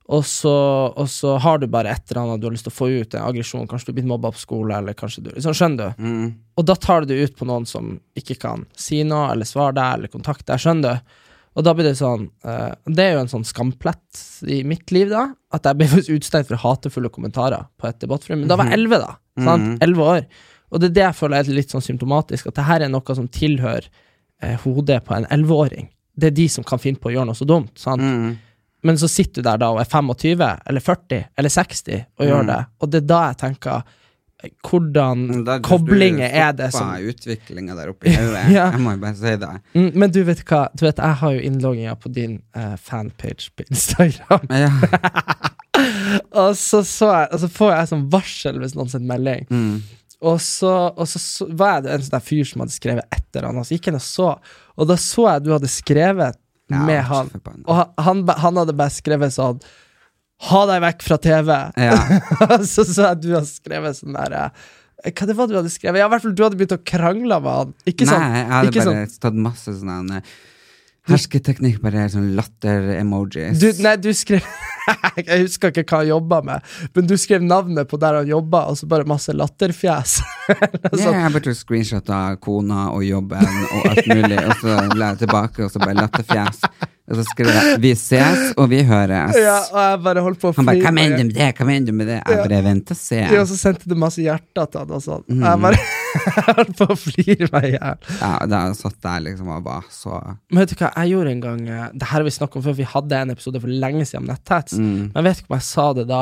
og så, og så har du bare et eller annet du har lyst til å få ut, en aggresjon. Kanskje du er blitt mobba på skole, eller kanskje du sånn, Skjønner du? Mm. Og da tar du det ut på noen som ikke kan si noe, eller svare deg, eller kontakte deg, skjønner du? Og da blir det sånn uh, Det er jo en sånn skamplett i mitt liv, da, at jeg ble utstengt for hatefulle kommentarer på et debattforum. Men da var jeg elleve, da. Sant? Elleve mm. år. Og det er det jeg føler er litt sånn symptomatisk, at det her er noe som tilhører eh, hodet på en elleveåring. Det er de som kan finne på å gjøre noe så dumt. Sant? Mm. Men så sitter du der da og er 25, eller 40, eller 60 og gjør Mm. det. Og det er da jeg tenker Hvordan Da- koblinger er det som Du utviklinga der oppe i hodet. [LAUGHS] Ja. Jeg må jo bare si det. Mm, Men du vet hva, du vet, jeg har jo innlogginga på din uh, fanpage på Instagram. Ja. [LAUGHS] og, så så jeg, og så får jeg sånn varsel hvis noen sender melding. Mm. Og så, og så, så var jeg det en sånn der fyr som hadde skrevet et eller annet. Så gikk jeg og så, og da så jeg du hadde skrevet Ja, med han. Og han, han, han hadde bare skrevet sånn Ha deg vekk fra TV! Ja. [LAUGHS] så så jeg du har skrevet sånn der eh, Hva det var du hadde skrevet? Ja, i hvert fall du hadde begynt å krangle med han. Ikke sånn, Nei, jeg hadde bare tatt masse sånne hersketeknikk, bare sånn latter-emojis. Du, nei, du skrev [LAUGHS] Jeg husker ikke hva han jobba med, men du skrev navnet på der han jobba, og så bare masse latterfjes. [LAUGHS] Ja, jeg bare tok screenshot av kona og jobben og alt mulig, og så la jeg tilbake, og så bare latterfjes. Og så skrev jeg 'Vi ses, og vi høres'. ja, og jeg bare holdt på å Han bare 'Hva mener du med det? Hva mener du med det?' Jeg bare 'Vent og se'. Ja, og så sendte du masse hjerter til han og sånn. Mm. Jeg bare [LAUGHS] holdt på å flire meg i hjel. Ja, da satt jeg liksom og bare så Men vet du hva, jeg gjorde en gang eh, Det her har vi snakket om før, vi hadde en episode for lenge siden om netthets. mm. Men jeg vet ikke om jeg sa det da,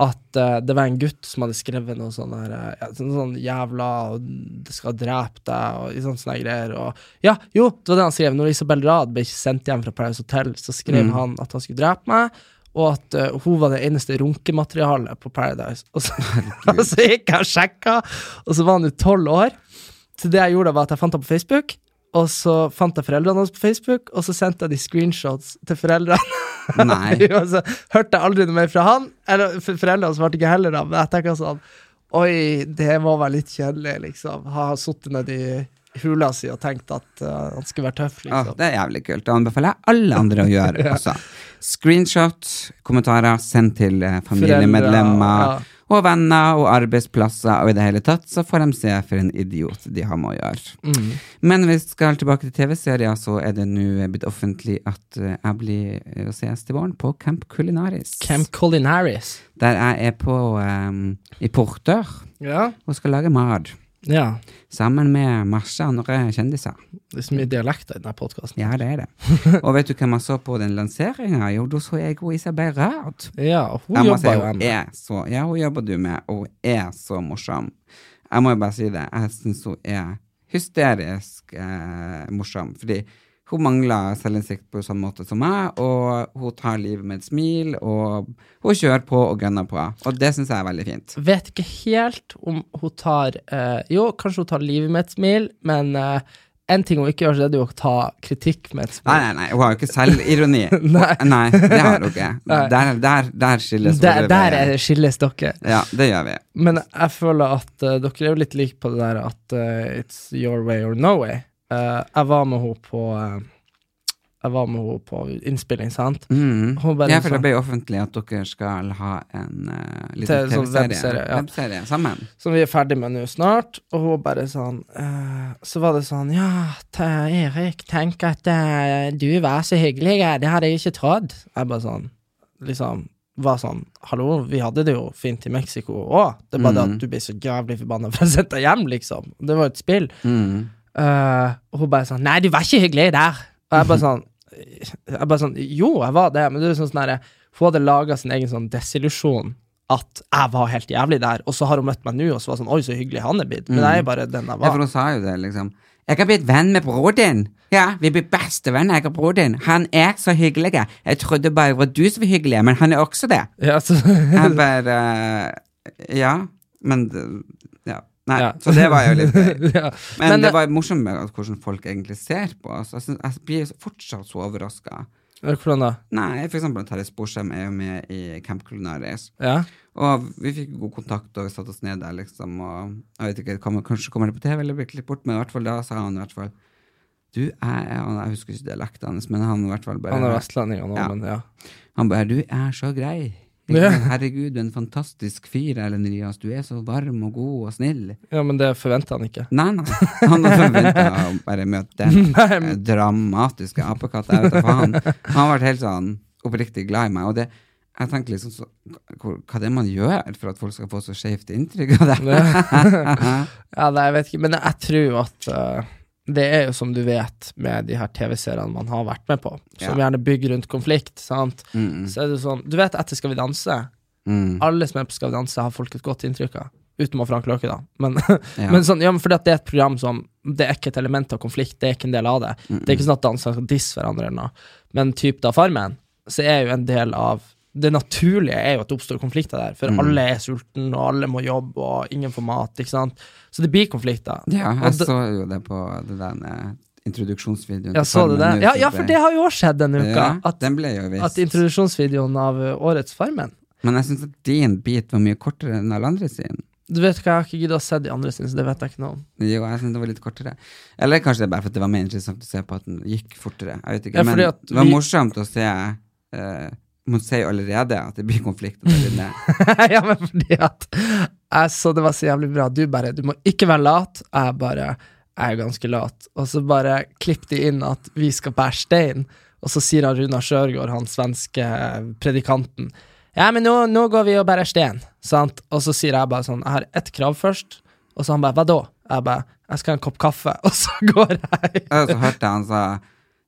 at uh, det var en gutt som hadde skrevet noe sånn her eh, ja, sånn, sånn jævla og Det skal drepe deg, og sånne, sånne greier. Og, ja, jo, det var det han skrev. Når Isabel Rad ble sendt hjem fra Paradise Hotel, så skrev Mm. han at han skulle drepe meg. Og at uh, hun var det eneste runkematerialet på Paradise. Og så, [LAUGHS] og så gikk jeg og sjekka, og så var han jo tolv år. Så det jeg gjorde, var at jeg fant han på Facebook. Og så fant jeg foreldrene hans på Facebook, og så sendte jeg de screenshots til foreldrene. [LAUGHS] Nei. Jo, [LAUGHS] så hørte jeg aldri noe mer fra han. Eller for- foreldrene svarte ikke heller, da. Men jeg tenker sånn Oi, det må være litt kjedelig, liksom. Ha sittet nedi hula si og tenkt at uh, han skulle være tøff, Liksom. liksom. det er jævlig kult. Det anbefaler jeg alle andre å gjøre [LAUGHS] også. Screenshot, kommentarer, send til eh, familiemedlemmer Foreldre, og venner og arbeidsplasser, og i det hele tatt så får de se for en idiot de har med å gjøre. Mm. Men hvis vi skal tilbake til TV-serier, så er det nå blitt offentlig at eh, jeg blir eh, å ses til våren på Camp Culinaris. Camp Culinaris. Der jeg er på um, i Portør Ja. og skal lage mat. Ja. Sammen med masse andre kjendiser. Det er så mye dialekter i denne podkasten. Ja, det er det. [LAUGHS] Og vet du hvem jeg så på den lanseringa? Jo, da så jeg hun Isabel Rad. Ja, hun Jeg jobber jo med. ennå. så Ja, hun jobber du med, og hun er så morsom. Jeg må jo bare si det. Jeg syns hun er hysterisk eh, morsom. Fordi hun mangler selvinnsikt på samme måte som meg, og hun tar livet med et smil, og hun kjører på og gønner på. Og det syns jeg er veldig fint. Vet ikke helt om hun tar eh, Jo, kanskje hun tar livet med et smil, men eh, en ting hun ikke gjør, så er det jo å ta kritikk med et smil. Nei, nei, nei, hun har jo ikke selvironi. [LAUGHS] Nei. nei, det har hun ikke. Der, der, der skilles Der, våre der veier. er skilles dere. Ja, det gjør vi. Men jeg føler at uh, dere er jo litt like på det der at uh, it's your way or no way. Eh, jeg var med henne på eh, Jeg var med henne på innspilling, sant? Mm. Ja, for det ble offentlig at dere skal ha en uh, liten TV-serie ja. web sammen. Som vi er ferdig med nå snart. Og hun bare sånn uh, Så var det sånn Ja, Erik, tenk at uh, du var så hyggelig. Det hadde jeg ikke trodd. Jeg bare sånn Liksom var sånn Hallo, vi hadde det jo fint i Mexico òg. Det er bare det Mm. at du blir så jævlig forbanna for å sette deg hjem, liksom. Det var et spill. Mm. Eh, og hun bare sånn Nei, du var ikke hyggelig der. Og jeg bare [LAUGHS] sånn Jeg bare sånn Jo, jeg var det, men det er sånn sånn Hun hadde laga sin egen sånn desillusjon at jeg var helt jævlig der, og så har hun møtt meg nå, og så var sånn Oi, så hyggelig han er blitt. Men jeg er bare den jeg var. Ja, for hun sa jo det, liksom. Jeg har blitt venn med broren din. Ja, vi blir bestevenner, jeg og broren din. Han er så hyggelig. Jeg trodde bare det var du som var hyggelig, men han er også det. Ja, så, Jeg bare Ja, men. Nei, Ja. så det var jo litt gøy. [LAUGHS] ja. Men, Men det det- var morsomt med hvordan folk egentlig ser på oss. Jeg, synes, jeg blir fortsatt så overraska Hvordan da? Nei, for eksempel Terje Sporsem er jo med i Camp Culinaris. Ja? Og vi fikk god kontakt og vi satte oss ned der, liksom. Og jeg vet ikke, kommer, kanskje kommer det på TV eller blir klippet bort, men i hvert fall da sa han i hvert fall Du, jeg, jeg husker ikke dialekten hans, men han i hvert fall bare Han er vestlending, Ja. men ja. Han bare 'Du er så grei'. Ja. Herregud, du er en fantastisk fyr, Erlend Rias. Du er så varm og god og snill. ja, men det forventa han ikke. Nei, nei. Han har forventa å bare møte den [LAUGHS] eh, dramatiske apekatten. Jeg vet da faen. Han har vært helt sånn oppriktig glad i meg. Og det, jeg tenker liksom så, hva, det er man gjør for at folk skal få så skjevt inntrykk av det? Ja, [LAUGHS] nei, jeg vet ikke, men jeg tror at eh, det er jo som du vet med de her TV-seriene man har vært med på, som Ja. gjerne bygger rundt konflikt, sant. Mm, Så er det jo sånn, du vet etter Skal vi danse, mm. alle som er på Skal vi danse har folk et godt inntrykk av. Utenom Frank Løke, da. Men, Ja. [LAUGHS] men sånn, ja, men fordi at det er et program som Det er ikke et element av konflikt, det er ikke en del av det. Det er ikke sånn at Danser skal disse hverandre eller noe. Men typ da Farmen, så er jo en del av Det naturlige er jo at det oppstår konflikter der, for alle er sultne, og alle må jobbe, og ingen får mat, ikke sant. Så det blir konflikter. Ja, jeg det- så jo det på det der eh, introduksjonsvideoen. Ja, så du det? Ja, ja, for det har jo også skjedd denne uka. Ja, at, den ble jo vist. at introduksjonsvideoen av uh, årets Farmen Men jeg syns at din bit var mye kortere enn alle andre sin. Du vet hva, jeg har ikke giddet å se de andre sine, så det vet jeg ikke noe om. Jo, jeg synes det var litt kortere. Eller kanskje det er bare fordi det var mer interessant å se på at den gikk fortere. Jeg vet ikke, Ja, Men det var vi- morsomt å se eh, Man sier allerede at det blir konflikt. [LAUGHS] Ja, men fordi at jeg så det var så jævlig bra. Du bare Du må ikke være lat. Jeg bare Jeg er ganske lat. Og så bare klipp de inn at vi skal bære stein, og så sier han Runar Sjørgaard, han svenske predikanten, ja, men nå, nå går vi og bærer stein, sant? Og så sier jeg bare sånn, jeg har ett krav først, og så han bare, hva da? Jeg bare, jeg skal ha en kopp kaffe, [LAUGHS] og så går jeg. Og så hørte jeg han sa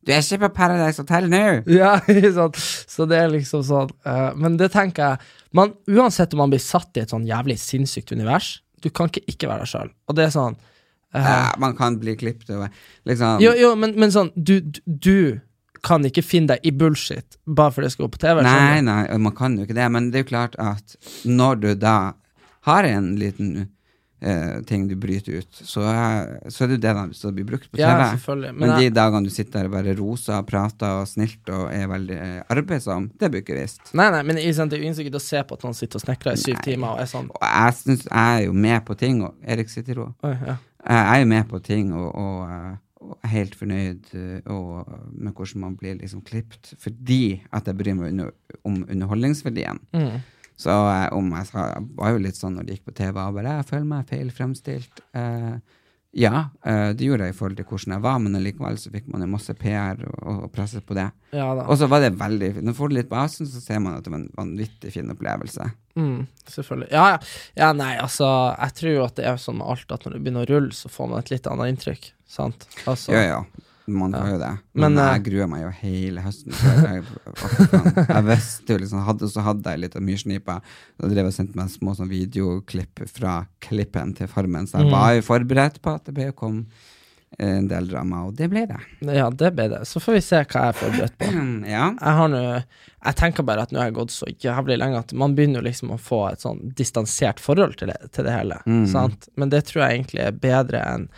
Du er ikke på Paradise Hotel nå! Ja, [LAUGHS] ikke sant. Så det er liksom sånn uh, Men det tenker jeg man, Uansett om man blir satt i et sånn jævlig sinnssykt univers, du kan ikke ikke være deg sjøl. Og det er sånn uh, Ja, man kan bli klippet over. Liksom Jo, jo, men, men sånn du, du, kan ikke finne deg i bullshit bare fordi det skal gå på TV. Nei, nei, man kan jo ikke det, men det er jo klart at når du da har en liten eh, ting du bryter ut, så, så er det jo det de blir brukt på TV. Ja. Men, Men, de dagene du sitter der og bare roser og prater og snilt og er veldig eh, arbeidsom, det blir ikke vist. nei, nei, men sant, det er ingen å se på at noen sitter og snekrer i syv Nei. timer og er sånn Og jeg synes jeg er jo med på ting, og Erik sitter jo Oi, ja. Jeg er jo med på ting og, og, eh, helt fornøyd eh, og, med hvordan man blir liksom klippet, fordi at jeg bryr meg under, om underholdningsverdien. Mm. Så eh, om jeg sa, jeg var jo litt sånn når det gikk på TV, og bare jeg føler meg feil fremstilt. Eh, ja, eh, det gjorde jeg i forhold til hvordan jeg var, men allikevel så fikk man jo masse PR og, og presset på det. ja. Og så var det veldig Når du får det litt på avstand, så ser man at det var en vanvittig fin opplevelse. Mm, selvfølgelig. Ja, ja. ja, nei, altså, jeg tror jo at det er sånn med alt at når det begynner å rulle, så får man et litt annet inntrykk. Sant? Altså, Ja, ja. Man får jo det. Men, Men, eh, jeg gruer meg jo hele høsten. Jeg, jeg, visste jo liksom hadde, Så hadde jeg litt av myrsnipa. Da drev og sendte meg små sånn videoklipp fra klippen til Farmen. Så jeg Mm. var jo forberedt på at det ble kom komme en del drama, og det ble det. Ja, det ble det. Så får vi se hva jeg er forberedt på. [CLEARS THROAT] Ja. Jeg har nå Jeg tenker bare at nå har jeg gått så jævlig lenge at man begynner jo liksom å få et sånn distansert forhold til det, til det hele. Mm. Sant? Men det tror jeg egentlig er bedre enn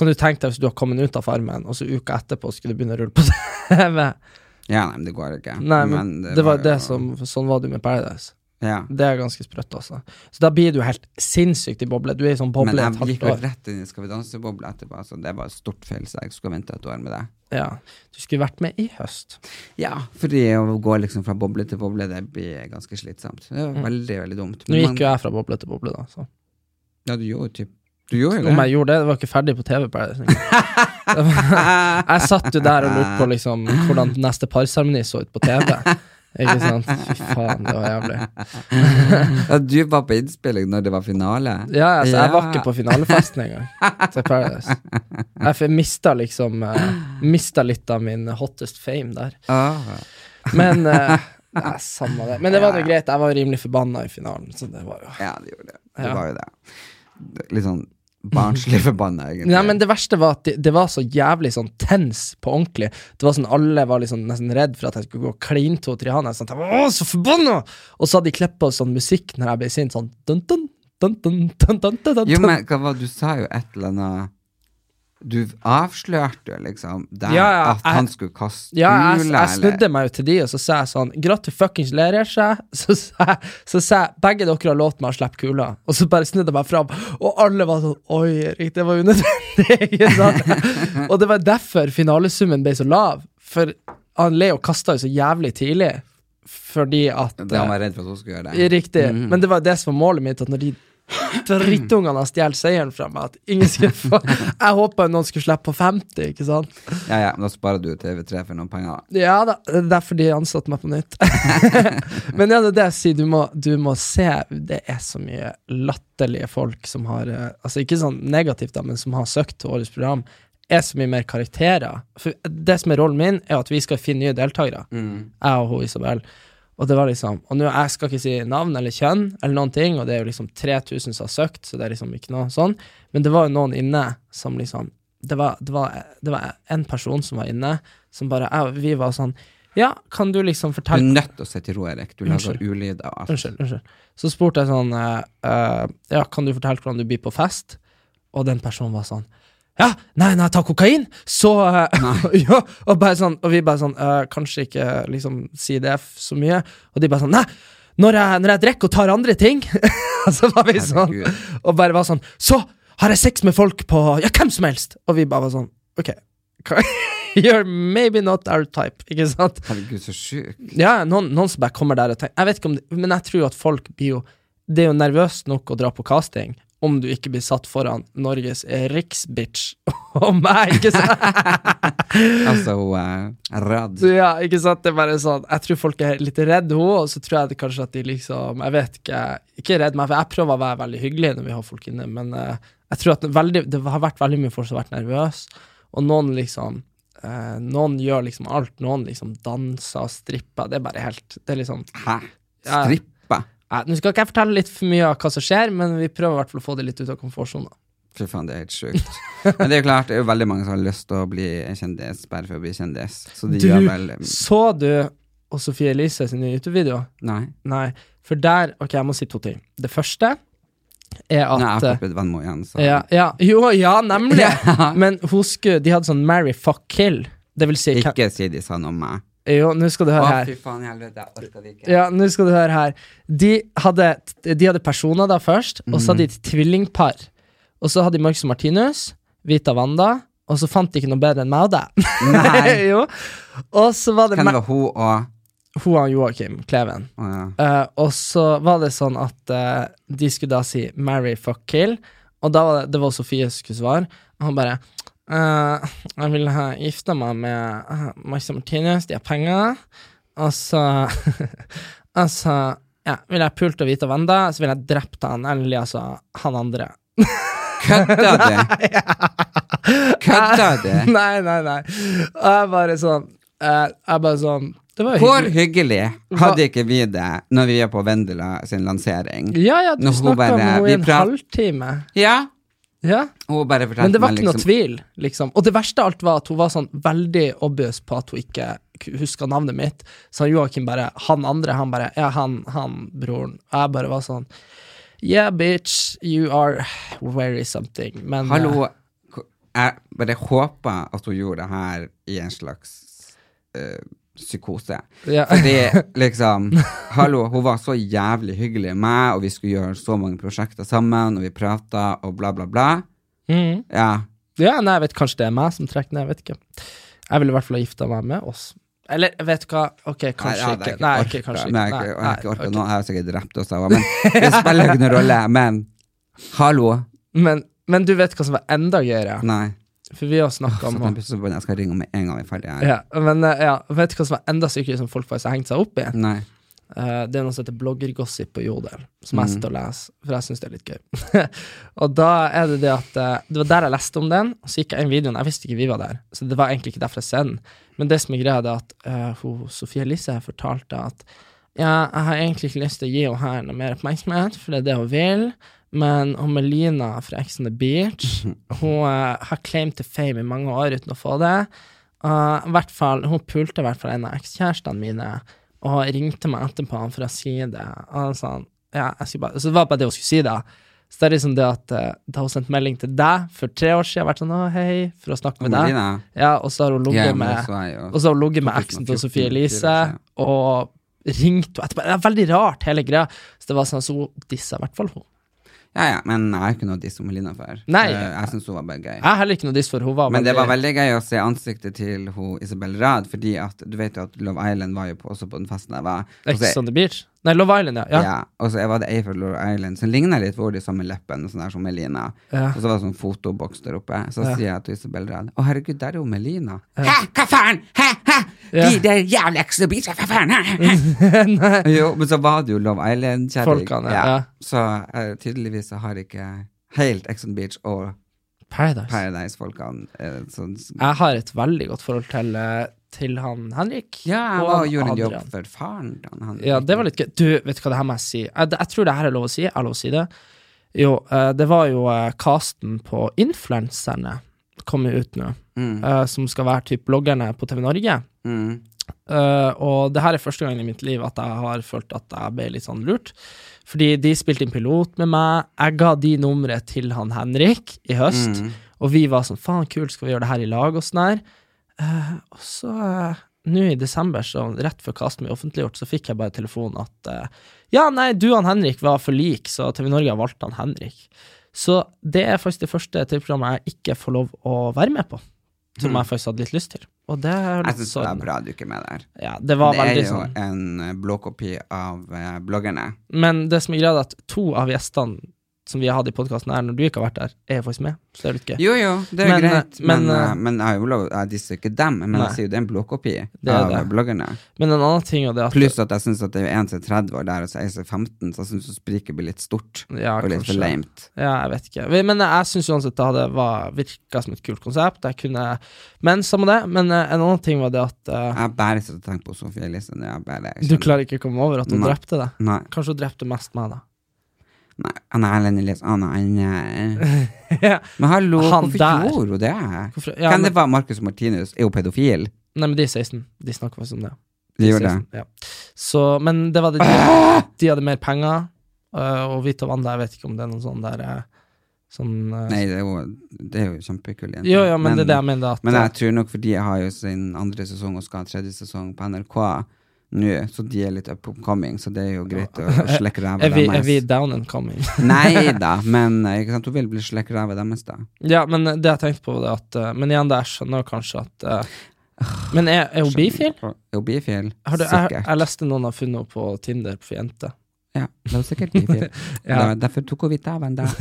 Kan du tenke deg hvis du har kommet ut av Farmen, og så uka etterpå skulle du begynne å rulle på TV? [LAUGHS] ja, nei, men det går ikke. Nei, men, det, var det som Sånn var du med Paradise. Ja. Det er ganske sprøtt, altså. Så da blir du helt sinnssykt i boble. Du er i sånn boble Men jeg gikk jo rett inn i Skal vi danse-boble etterpå, så det var et stort feil, så jeg skulle vente et år med det. Ja. Du skulle vært med i høst. Ja, fordi å gå liksom fra boble til boble, det blir ganske slitsomt. Det er veldig, veldig dumt. Nå Men gikk jo jeg fra boble til boble, da. Så. Ja, du gjorde jo typ Du gjorde jo Om jeg gjorde det, det var ikke ferdig på TV. [LAUGHS] Jeg satt jo der og lurte på liksom hvordan neste parseremoni så ut på TV. Ikke sant? Fy faen, det var jævlig. Ja, du var på innspilling når det var finale? Ja, altså, jeg var ikke på finalefesten engang. Til Paradise. Jeg mista liksom uh, Mista litt av min hottest fame der. Ah. Men [LAUGHS] uh, Nei, samme det. Men det var nå greit. Jeg var jo rimelig forbanna i finalen, så det var jo Ja, det gjorde det. Det Ja. var jo det. Det- Litt sånn barnslig forbanna, egentlig. Nei, men det verste var at det, det var så jævlig sånn tens på ordentlig. Det var sånn Alle var liksom nesten redd for at jeg skulle gå klintot i han. Jeg, sånn, så forbanna! Og så hadde de klippa sånn musikk når jeg ble sint, sånn dun, dun, dun, dun, dun, dun, dun, dun. Jo, men hva var Du sa jo et eller annet Du avslørte liksom der Ja, ja, at jeg- han skulle kaste Ja, jeg, kule, jeg snudde meg jo til de, og så sa jeg sånn Gratu fuckings Lerøse. [LAUGHS] Så sa jeg, så sa jeg begge dere har lovt meg å slippe kula. Og så bare snudde jeg meg fram, og alle var sånn Oi, Erik, det var unødvendig. [LAUGHS] og det var derfor finalesummen ble så lav. For han Leo kasta jo så jævlig tidlig. Fordi at han var redd for at hun skulle gjøre det. Riktig. Men det var det som var målet mitt, at når de [CLEARS THROAT] drittungene har stjålet seieren fra meg, at ingen skulle få [LAUGHS] Jeg håpa noen skulle slippe på 50, ikke sant? Ja, ja, men da sparer du TV3 for noen penger. da. Ja da, det er derfor de ansatte meg på nytt. [LAUGHS] Men ja, det er det jeg sier, du må, du må se Det er så mye latterlige folk som har eh, Altså ikke sånn negativt, da, men som har søkt til årets program, er så mye mer karakterer. For det som er rollen min, er at vi skal finne nye deltakere. Jeg og hun Isabel. Og det var liksom Og nå, jeg skal ikke si navn eller kjønn, eller noen ting, og det er jo liksom 3000 som har søkt, så det er liksom ikke noe sånn. Men det var jo noen inne som liksom Det var, det var, det var en person som var inne, som bare jeg, Vi var sånn Ja, kan du liksom fortelle Du er nødt til å sitte i ro, Erik. Du lager ulyd av alt. Unnskyld, unnskyld. Så spurte jeg sånn eh, Ja, kan du fortelle hvordan du blir på fest? Og den personen var sånn ja, nei, nei, ta kokain, så eh, [LAUGHS] ja, og, bare sånn, og vi bare sånn eh, Kanskje ikke liksom si det f- så mye. Og de bare sånn Nei, når jeg, når jeg drikker og tar andre ting [LAUGHS] Så var vi sånn. Og bare var sånn Så har jeg sex med folk på Ja, hvem som helst! Og vi bare var sånn Ok. [LAUGHS] You're maybe not our type, ikke sant? Herregud, så sjuk. Ja, noen, noen som bare kommer der og tenker Jeg vet ikke om det, Men jeg tror at folk blir jo Det er jo nervøst nok å dra på casting om du ikke blir satt foran Norges riksbitch [LAUGHS] og meg, ikke sant? [LAUGHS] Altså, hun er redd. ja, ikke sant? Det er bare sånn Jeg tror folk er litt redd henne, og så tror jeg det kanskje at de liksom Jeg vet ikke Ikke redd meg, for jeg prøver å være veldig hyggelig når vi har folk inne, men uh, jeg tror at veldig, det har vært veldig mye folk som har vært nervøse, og noen liksom uh, Noen gjør liksom alt. Noen liksom danser og stripper. Det er bare helt Det er liksom Hæ? Ja. Nå skal ikke jeg fortelle litt for mye av hva som skjer, men vi prøver i hvert fall å få det litt ut av komfortsonen. Fy faen, det er helt sjukt. Men det er jo klart, det er jo veldig mange som har lyst til å bli kjendis bare for å bli kjendis. Så de Du, gjør vel så du og Sofie Elise sin nye YouTube-video? Nei. Nei. For der Ok, jeg må si to ting. Det første er at Nei, jeg har blitt venn med henne igjen, så ja, ja, Jo, ja, nemlig! [LAUGHS] Men husk, De hadde sånn marry, fuck, kill. Det vil si Ikke si de sa noe om meg. Jo, nå skal du høre her. fy faen helvete, jeg orker det ikke. Ja, nå skal du høre her. De hadde, de hadde personer da først, og så hadde de et tvillingpar. Og så hadde de Marcus Martinus, Vita Wanda, og så fant de ikke noe bedre enn meg og deg. Nei. [LAUGHS] jo. Og så var det Hvem meg- var hun og hun og Joakim Kleven. Oh, ja. uh, og så var det sånn at uh, de skulle da si 'marry, fuck, kill', og da var det, det var Sofie som skulle svare, og han bare eh, 'Jeg vil ha gifta meg med uh, Martinez, Martinus, de har penger', og så [LAUGHS] Altså, ja, vil jeg pult og Vita Wanda, så vil jeg drept han, eller altså han andre. [LAUGHS] Kødda du? Kødda du? [LAUGHS] nei, nei, nei. Og jeg bare sånn uh, Jeg bare sånn Det var jo Hvor hyggelig. hyggelig hadde ikke vi det når vi er på Vendela sin lansering? Ja, ja, du snakka med henne i en halvtime. Ja. Ja. Men det var ikke noe liksom tvil, liksom. Og det verste av alt var at hun var sånn veldig obvious på at hun ikke huska navnet mitt. Så Joakim bare Han andre, han bare Ja, han, han broren. Og jeg bare var sånn Yeah, bitch, you are very something. Men Hallo, jeg bare håper at hun gjorde det her i en slags eh, psykose. ja. Fordi [LAUGHS] liksom Hallo, hun var så jævlig hyggelig med meg, og vi skulle gjøre så mange prosjekter sammen, og vi prata, og bla, bla, bla. Mm. Ja. ja, nei, jeg vet kanskje det er meg som trekker ned, jeg vet ikke. Jeg ville i hvert fall ha gifta meg med oss. Eller, vet du hva, ok, kanskje Nei, ja, ikke. Nei, ikke, kanskje ikke. Nei, jeg, har ikke- jeg har ikke orka okay. nå. Jeg har sikkert drept oss, jeg men det spiller ikke noen rolle. Men hallo. [LAUGHS] Men, men du vet hva som var enda gøyere? Nei. For vi har snakka om jeg skal ringe om med en gang vi er ferdige her. ja, men eh, ja, vet du hva som var enda sykere, som folk faktisk har hengt seg opp i? Nei. Uh, det er noe som heter bloggergossip på Jodel, som Mm. jeg sitter og leser, for jeg syns det er litt gøy. [LAUGHS] og da er det det at uh, Det var der jeg leste om den, og så gikk jeg inn videoen. Jeg visste ikke vi var der, så det var egentlig ikke derfor jeg ser den. Men det som er greia, er at uh, hun, Sofie Elise fortalte at ja, jeg har egentlig ikke lyst til å gi henne noe mer oppmerksomhet, for det er det hun vil. Men hun Melina fra Ex on the Beach [LAUGHS] Hun eh, har claim to fame i mange år uten å få det. Uh, hvert fall, hun pulte i hvert fall en av ekskjærestene mine og ringte meg etterpå for å si det. Og sa, ja, bare, så det var bare det hun skulle si, da. Så det er liksom det at uh, da hun sendte melding til deg for tre år siden, vært sånn 'Å, hei', for å snakke med deg. Ja, og så har hun ligget med Og så har hun ligget med eksen til Sofie Elise, og ringte henne etterpå. Det er veldig rart, hele greia. Så det var sånn, så hun dissa i hvert fall hun. Ja, ja, men jeg har ikke noe diss om Melina før. Nei. Jeg syns hun var bare gøy. Jeg har heller ikke noe diss for hun var Men det var veldig gøy å se ansiktet til hun Isabel Rad, fordi at du vet jo at Love Island var jo på, også på den festen jeg var. Ex on the beach? Nei, Love Island, ja. ja. ja. og så var det ei fra Love Island som ligna litt hvor de samme leppene, sånn der som Melina. Ja. Og så var det sånn fotoboks der oppe. Så Ja. sier jeg til Isabel Rad Å, herregud, der er jo Melina. Hæ, hva faen? Hæ, hæ? De der jævla Beach, hva faen? Hæ, hæ? [LAUGHS] jo, men så var det jo Love Island-kjerring. Ja. Så uh, tydeligvis så har ikke helt Exon Beach og Paradise. Paradise-folkene eh, sånn Jeg har et veldig godt forhold til, eh, til han Henrik. Ja, jeg var og gjorde en jobb for faren til han. Ja, det var litt gøy. Du, vet du hva det her må jeg si? Jeg, jeg tror det her er lov å si. Jeg har lov å si det. Jo, eh, det var jo casten på Influencerne kommer ut nå, Mm. som skal være typ bloggerne på TV Norge. Mm. Eh, og det her er første gang i mitt liv at jeg har følt at jeg ble litt sånn lurt. Fordi de spilte inn pilot med meg. Jeg ga de nummeret til han Henrik i høst. Mm. Og vi var sånn faen kult, skal vi gjøre det her i lag og sånn her. Uh, og så uh, nå i desember, så rett før casten ble offentliggjort, så fikk jeg bare telefon at ja, nei, du og han Henrik var for lik, så TV Norge har valgt han Henrik. Så det er faktisk det første TV-programmet jeg ikke får lov å være med på. Som jeg faktisk hadde litt lyst til. Og det er litt Jeg syns det er sånn bra du ikke er med der. Ja, det var det er jo sånn. en eh, blåkopi av eh, bloggerne. Men det som er greia, er at to av gjestene som vi har hatt i podkasten her, når du ikke har vært der, er jeg faktisk med. Så det er litt gøy. Jo, jo, det er Men, greit, men, men, eh, eh, men jeg lov Jeg disser ikke dem, men Nei. jeg sier jo det er en blåkopi av det. bloggerne. Men en annen ting er det at Pluss at jeg syns at det er en til 30 år der, og så er jeg så 15, så jeg syns spriket blir litt stort. Ja, og litt for lamet. Ja, jeg vet ikke. Men jeg syns uansett det hadde var, virka som et kult konsept. Jeg kunne Men samme det. Men eh, en annen ting var det at uh, Jeg bare sitter og tenker på Sofie Elise du klarer ikke å komme over at hun Nei. drepte deg. Nei, Kanskje hun drepte mest meg, da. Nei, Anna Ellen Elias, Anna [LAUGHS] Anne ja. Men hallo, Han hvorfor der. gjorde hun det? Hvorfor, ja, men, det var Marcus Martinus? Er hun pedofil? nei, men de er 16. De snakker faktisk om det. De De gjør det. Ja. Så, men det var det de, de hadde mer penger, eh, og Vita Wanda, jeg vet ikke om det er noen sånn der eh, Sånn uh, Nei, det er jo, det er jo kjempekul jente. Jo, ja, men, det er det jeg mener. At, Men jeg tror nok fordi jeg har jo sin andre sesong og skal ha tredje sesong på NRK nå, så de er litt up and coming, så det er jo greit å slekke ræva [LAUGHS] er, vi, er vi down and coming? [LAUGHS] [LAUGHS] Nei da, men eh, ikke sant, hun vil bli slekke ræva deres, da. ja, men det jeg tenkte på, det at eh, Men igjen, det jeg skjønner kanskje at uh, Men er, er hun bifil? Er hun bifil? Har du, jeg, Sikkert. jeg leste noen har funnet henne på Tinder for jenter. Ja, det var sikkert bifil. Ja. Da- Derfor tok hun vidt av en dag.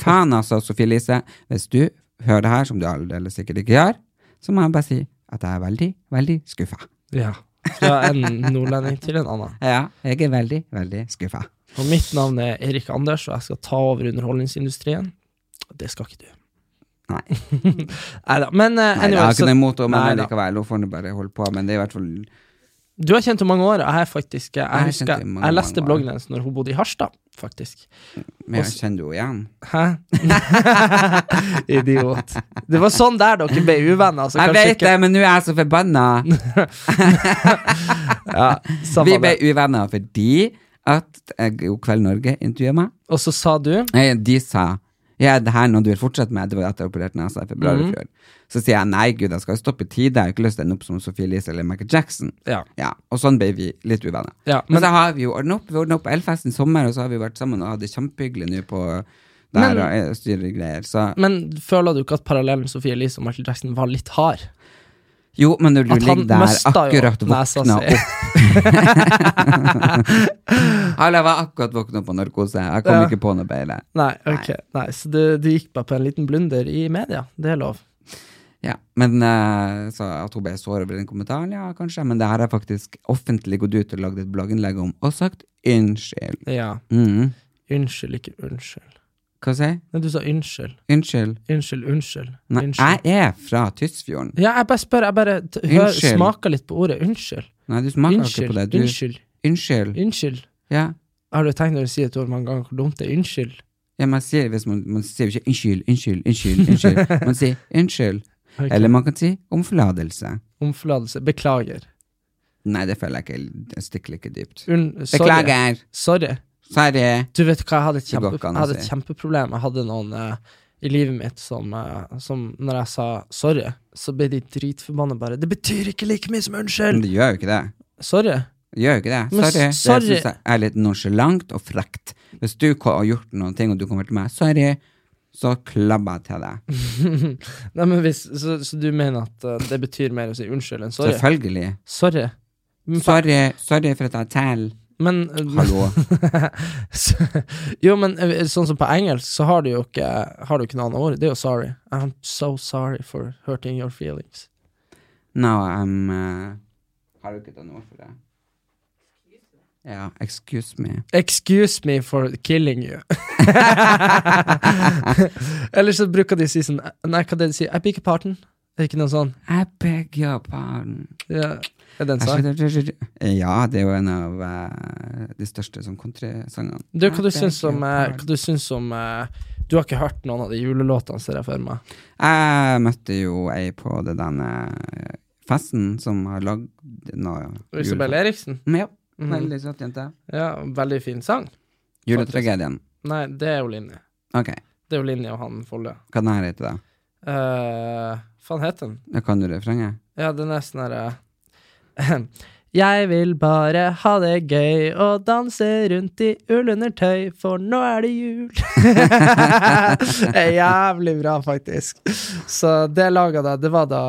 Faen, altså, Sofie Elise. Hvis du hører det her, som du aldeles sikkert ikke gjør, så må jeg bare si at jeg er veldig, veldig skuffa. Ja. Fra en nordlending til en annen. Ja, jeg er veldig, veldig skuffa. Og mitt navn er Erik Anders, og jeg skal ta over underholdningsindustrien. Det skal ikke du. Nei. [LAUGHS] Neida. Men uh, Nei, jeg har ikke noe imot det, men likevel, nå får du bare holde på. Men det er i hvert fall du har kjent henne mange år, jeg, faktisk, jeg, jeg, husker, mange, jeg leste bloggen hennes når hun bodde i Harstad, faktisk. Men jeg kjenner jo igjen. Hæ? [LAUGHS] Idiot. Det var sånn der dere ble uvenner. Altså, Jeg vet vet det, men nå er jeg så forbanna! [LAUGHS] Ja, Vi ble uvenner fordi at God Kveld Norge intervjuet meg. Og så sa du de sa ja, det her noe du vil fortsette med, det var etter jeg opererte nesa i februar Mhm. i fjor. Så sier jeg nei, gud, jeg skal jo stoppe i tide, jeg har ikke lyst til å ende opp som Sophie Elise eller Michael Jackson. Ja. Ja, Og sånn ble vi litt uvenner. Ja, men, men- så har vi jo ordnet opp. Vi ordnet opp Elfesten i sommer, og så har vi vært sammen og hatt det kjempehyggelig nå på der Men- og eh, styrer greier. Så Men føler du ikke at parallellen Sophie Elise og Michael Jackson var litt hard? jo, men når du At ligger der akkurat våkna si. [LAUGHS] opp jeg var akkurat våkna på narkose. Jeg kom Ja. ikke på noe bedre. Nei, ok. Nei, så du, du gikk bare på en liten blunder i media. Det er lov. Ja, men eh, så at hun ble sår over den kommentaren, ja, kanskje. Men det her er faktisk offentlig gått ut og lagd et blogginnlegg om og sagt unnskyld. Ja. Mm. Unnskyld, ikke unnskyld. Hva sier jeg? Nei, du sa unnskyld. Unnskyld. Unnskyld, unnskyld. Nei, unnskyld. jeg er fra Tysfjorden. Ja, jeg bare spør. Jeg bare t- hør, Unnskyld. smaker litt på ordet unnskyld. Nei, du smaker ikke på det. Du, unnskyld, unnskyld. unnskyld. Ja. Har du tenkt når du sier et ord mange ganger hvor dumt det er? Unnskyld. ja, man sier hvis man, man sier ikke unnskyld, unnskyld, unnskyld, unnskyld. [LAUGHS] Man sier unnskyld. Okay. Eller man kan si 'omforlatelse'. Omforlatelse. Beklager. Nei, det føler jeg ikke. Det stikker ikke dypt. Un. Beklager. Sorry. Sorry. Du vet hva, jeg hadde et, kjempe, jeg hadde et kjempeproblem. Jeg hadde noen eh, i livet mitt som, eh, som når jeg sa sorry, så ble de dritforbanna bare 'Det betyr ikke like mye som unnskyld! Men det gjør jo ikke det. Sorry. Det gjør jo ikke det. Men Sorry. sorry- Det syns jeg er litt nonsjalant og frekt. Hvis du har gjort noen ting, og du kommer til meg 'sorry', så klabber jeg til deg. [LAUGHS] Nei, men hvis, så, så du mener at eh, det betyr mer å si unnskyld enn sorry? Selvfølgelig. Sorry. Sorry, sorry for at jeg teller. Men, Hallo. [LAUGHS] jo, men eh, sånn som på engelsk, så har du jo ikke, har du ikke noe annet ord. Det er jo sorry. I'm so sorry for hurting your feelings. No, I'm uh, Har du ikke noe ord for det? Ja, excuse me. Excuse me for killing you. [LAUGHS] [LAUGHS] Eller så bruker de å si sånn Nei, hva er det de sier? I beg your pardon. Er det ikke noe sånn? I beg your pardon. Ja. Er det en sang? Ja, det er jo en av uh, de største sånn countrysangene. Du, hva du syns om, eh, hva du syns om uh, Du har ikke hørt noen av de julelåtene, ser jeg for meg. Jeg møtte jo ei på det denne festen som har lagd noe Isabel Eriksen? Ja, Mm. veldig søt jente. Ja, veldig fin sang. Juletragedien. Nei, det er jo Linje. Okay. Det er jo Linje og han Folle. hva den her heter da? Uh, faen heter den? Da kan du refrenget? Ja, det er nesten her [CLEARS THROAT] Jeg vil bare ha det gøy og danse rundt i ullundertøy, for nå er det jul. [LAUGHS] jævlig bra, faktisk. Så det laga da Det var da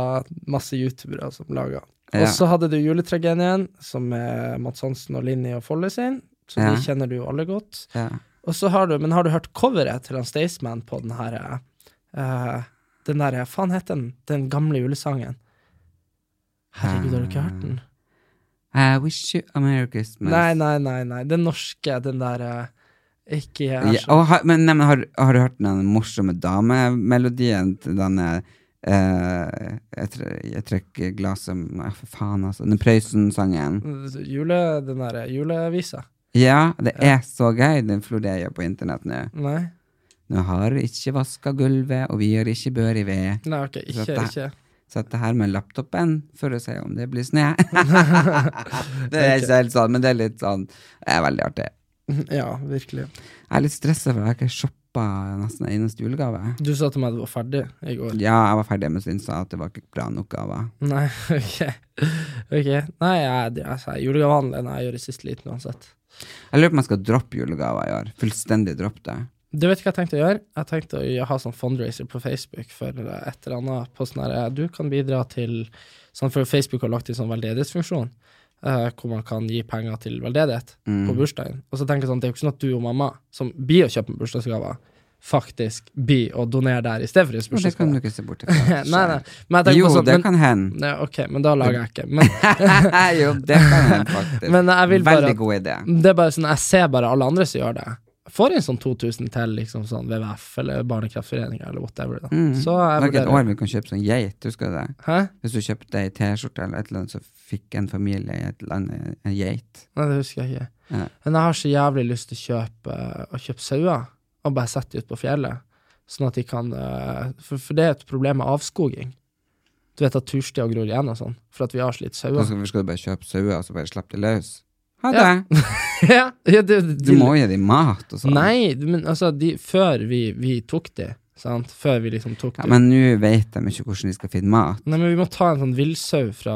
masse youtubere som laga. Og så hadde du Juletragedien, som er Mats Hansen og Linni og Folle sin. Så Ja. de kjenner du jo alle godt. Ja. Og så har du Men har du hørt coveret til han Staysman på den her eh, Den der faen heter den? Den gamle julesangen. Herregud, har du ikke hørt den? I wish you a Merry Christmas. Nei, nei, nei, nei. Den norske, den der eh, Ikke jeg er så ja, har- men, nei, men har, har du hørt den morsomme damemelodien til denne Uh, jeg, tre, jeg trekker glasset Nei, for faen, altså. Den Prøysen-sangen. Jule, Den der julevisa? Ja, det er så gøy. Den florerer på internett nå. Nei? Nå har ikke vaska gulvet, og vi har ikke bør i ved. Nei, ok, ikke, Dette- ikke. Så dette her med laptopen for å se om det blir snø. [LAUGHS] det er ikke helt sånn, men det er litt sånn Det er veldig artig. [LAUGHS] Ja, virkelig. Jeg er litt stressa, for jeg har ikke shoppa nesten en eneste julegave. Du sa til meg at du var ferdig i går. Ja, jeg var ferdig, men syntes at det var ikke bra nok gaver. Nei, [LAUGHS] ok. Ok. Nei, jeg, altså, julegavene jeg gjør i siste liten uansett. Jeg lurer på om jeg skal droppe julegaver i år. Fullstendig droppe det. Du vet hva jeg tenkte å gjøre? Jeg tenkte å ha sånn fundraiser på Facebook for eh, et eller annet. På sånn her, eh, du kan bidra til sånn For Facebook har lagt inn sånn veldedighetsfunksjon, eh, hvor man kan gi penger til veldedighet Mm. på bursdagen. Og så tenker jeg sånn, det er jo ikke sånn at du og mamma, som blir å kjøpe bursdagsgaver, faktisk blir å donere der i stedet for å gi Og det kan du ikke se bort ifra. [LAUGHS] nei, nei. Men Jo, sånn, det men, kan hende. Ja, ok, men da lager jeg ikke. Men, [LAUGHS] jo, det kan hende, [LAUGHS] faktisk. Vil bare Veldig god idé. Det er bare sånn, jeg ser bare alle andre som gjør det. Får inn sånn 2000 til liksom sånn WWF eller Barnekraftforeninga eller whatever. Da. Mm. Så jeg ikke et år vi kan kjøpe sånn geit, husker du det? Hæ? Hvis du kjøpte ei T-skjorte eller et eller annet, så fikk en familie i et land en geit. Nei, det husker jeg ikke. Ja. Men jeg har så jævlig lyst til å kjøpe, å kjøpe sauer, og bare sette dem ut på fjellet. Sånn at de kan eh, For, for det er et problem med avskoging. Du vet at turstier gror igjen og sånn, for at vi har så litt sauer. skal, skal du bare kjøpe sauer og så bare slippe de løs? Ha det! [LAUGHS] Ja. ja, det, det, Du må jo gi dem mat og sånn. Nei, men altså, de, før vi, vi tok de, sant, før vi liksom tok Ja, men nå vet de ikke hvordan de skal finne mat. Nei, men vi må ta en sånn villsau fra,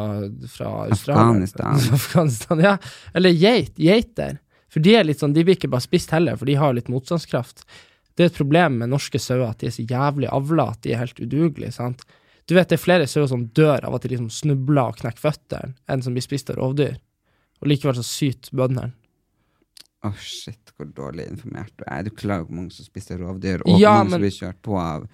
fra Australia. Afghanistan. [LAUGHS] Afghanistan, ja. Eller geit. Geiter. For de er litt sånn, de blir ikke bare spist heller, for de har litt motstandskraft. Det er et problem med norske sauer at de er så jævlig avla at de er helt udugelige. sant? Du vet det er flere sauer som dør av at de liksom snubler og knekker føttene, enn som blir spist av rovdyr. Og likevel så syter bøndene. Å, shit, hvor dårlig informert du er. Du klarer jo hvor mange som spiser rovdyr, og Ja, mange som blir kjørt på av,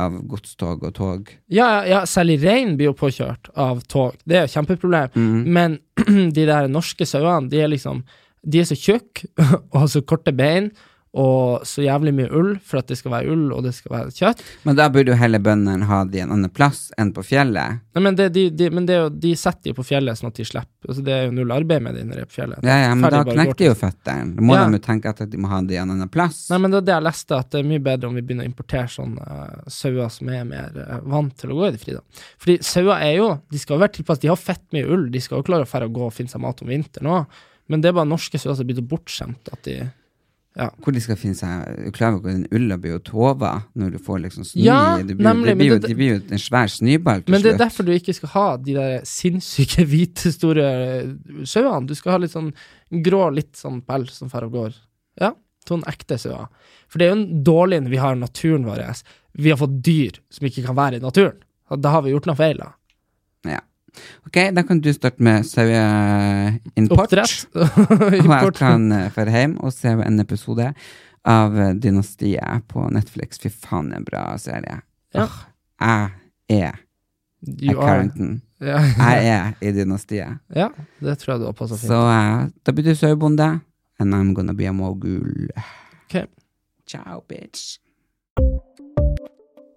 av godstog og tog. Ja, ja, ja, særlig rein blir jo påkjørt av tog. Det er jo et kjempeproblem. Mm. Men [CLEARS THROAT] de der norske sauene, de er liksom De er så tjukke [LAUGHS] og har så korte bein og så jævlig mye ull for at det skal være ull og det skal være kjøtt. Men da burde jo heller bøndene ha de en annen plass enn på fjellet. Nei, men det, de, de, men det de setter de på fjellet sånn at de slipper. Altså, det er jo null arbeid med de når de er på fjellet. Ja, ja, men da knekker de jo føttene. Da må Ja. de jo tenke at de må ha de en annen plass. Nei, men det er det jeg leste, at det er mye bedre om vi begynner å importere sånne uh, sauer som er mer uh, vant til å gå i det fri, da. Fordi sauer er jo De skal jo være tilpasset, de har fett mye ull, de skal jo klare å fære og gå og finne seg mat om vinteren òg. Men det er bare norske sauer som er blitt så bortskjemt at de Ja. Hvor de skal finne seg du ikke hvor den ulla blir jo tova når du får liksom snø Ja? Det blir, nemlig, det blir jo, det- blir jo en svær snøball til Men det er derfor du ikke skal ha de der sinnssyke hvite, store sauene. Du skal ha litt sånn grå, litt sånn pels som fer og går. Ja, sånn ekte sauer. For det er jo en dårlig når vi har naturen vår. Vi har fått dyr som ikke kan være i naturen. Da har vi gjort noe feil, da. Ok, da kan du starte med saueimport. [LAUGHS] Og jeg kan dra hjem og se en episode av eh, Dynastiet på Netflix. Fy faen, en bra serie. Ja. Åh, jeg er You er Carrington. Ja. Jeg er i Dynastiet. ja, det tror jeg du har passa fint. Så uh, da blir du sauebonde, and I'm gonna be a mogul. Ok. Ciao, bitch.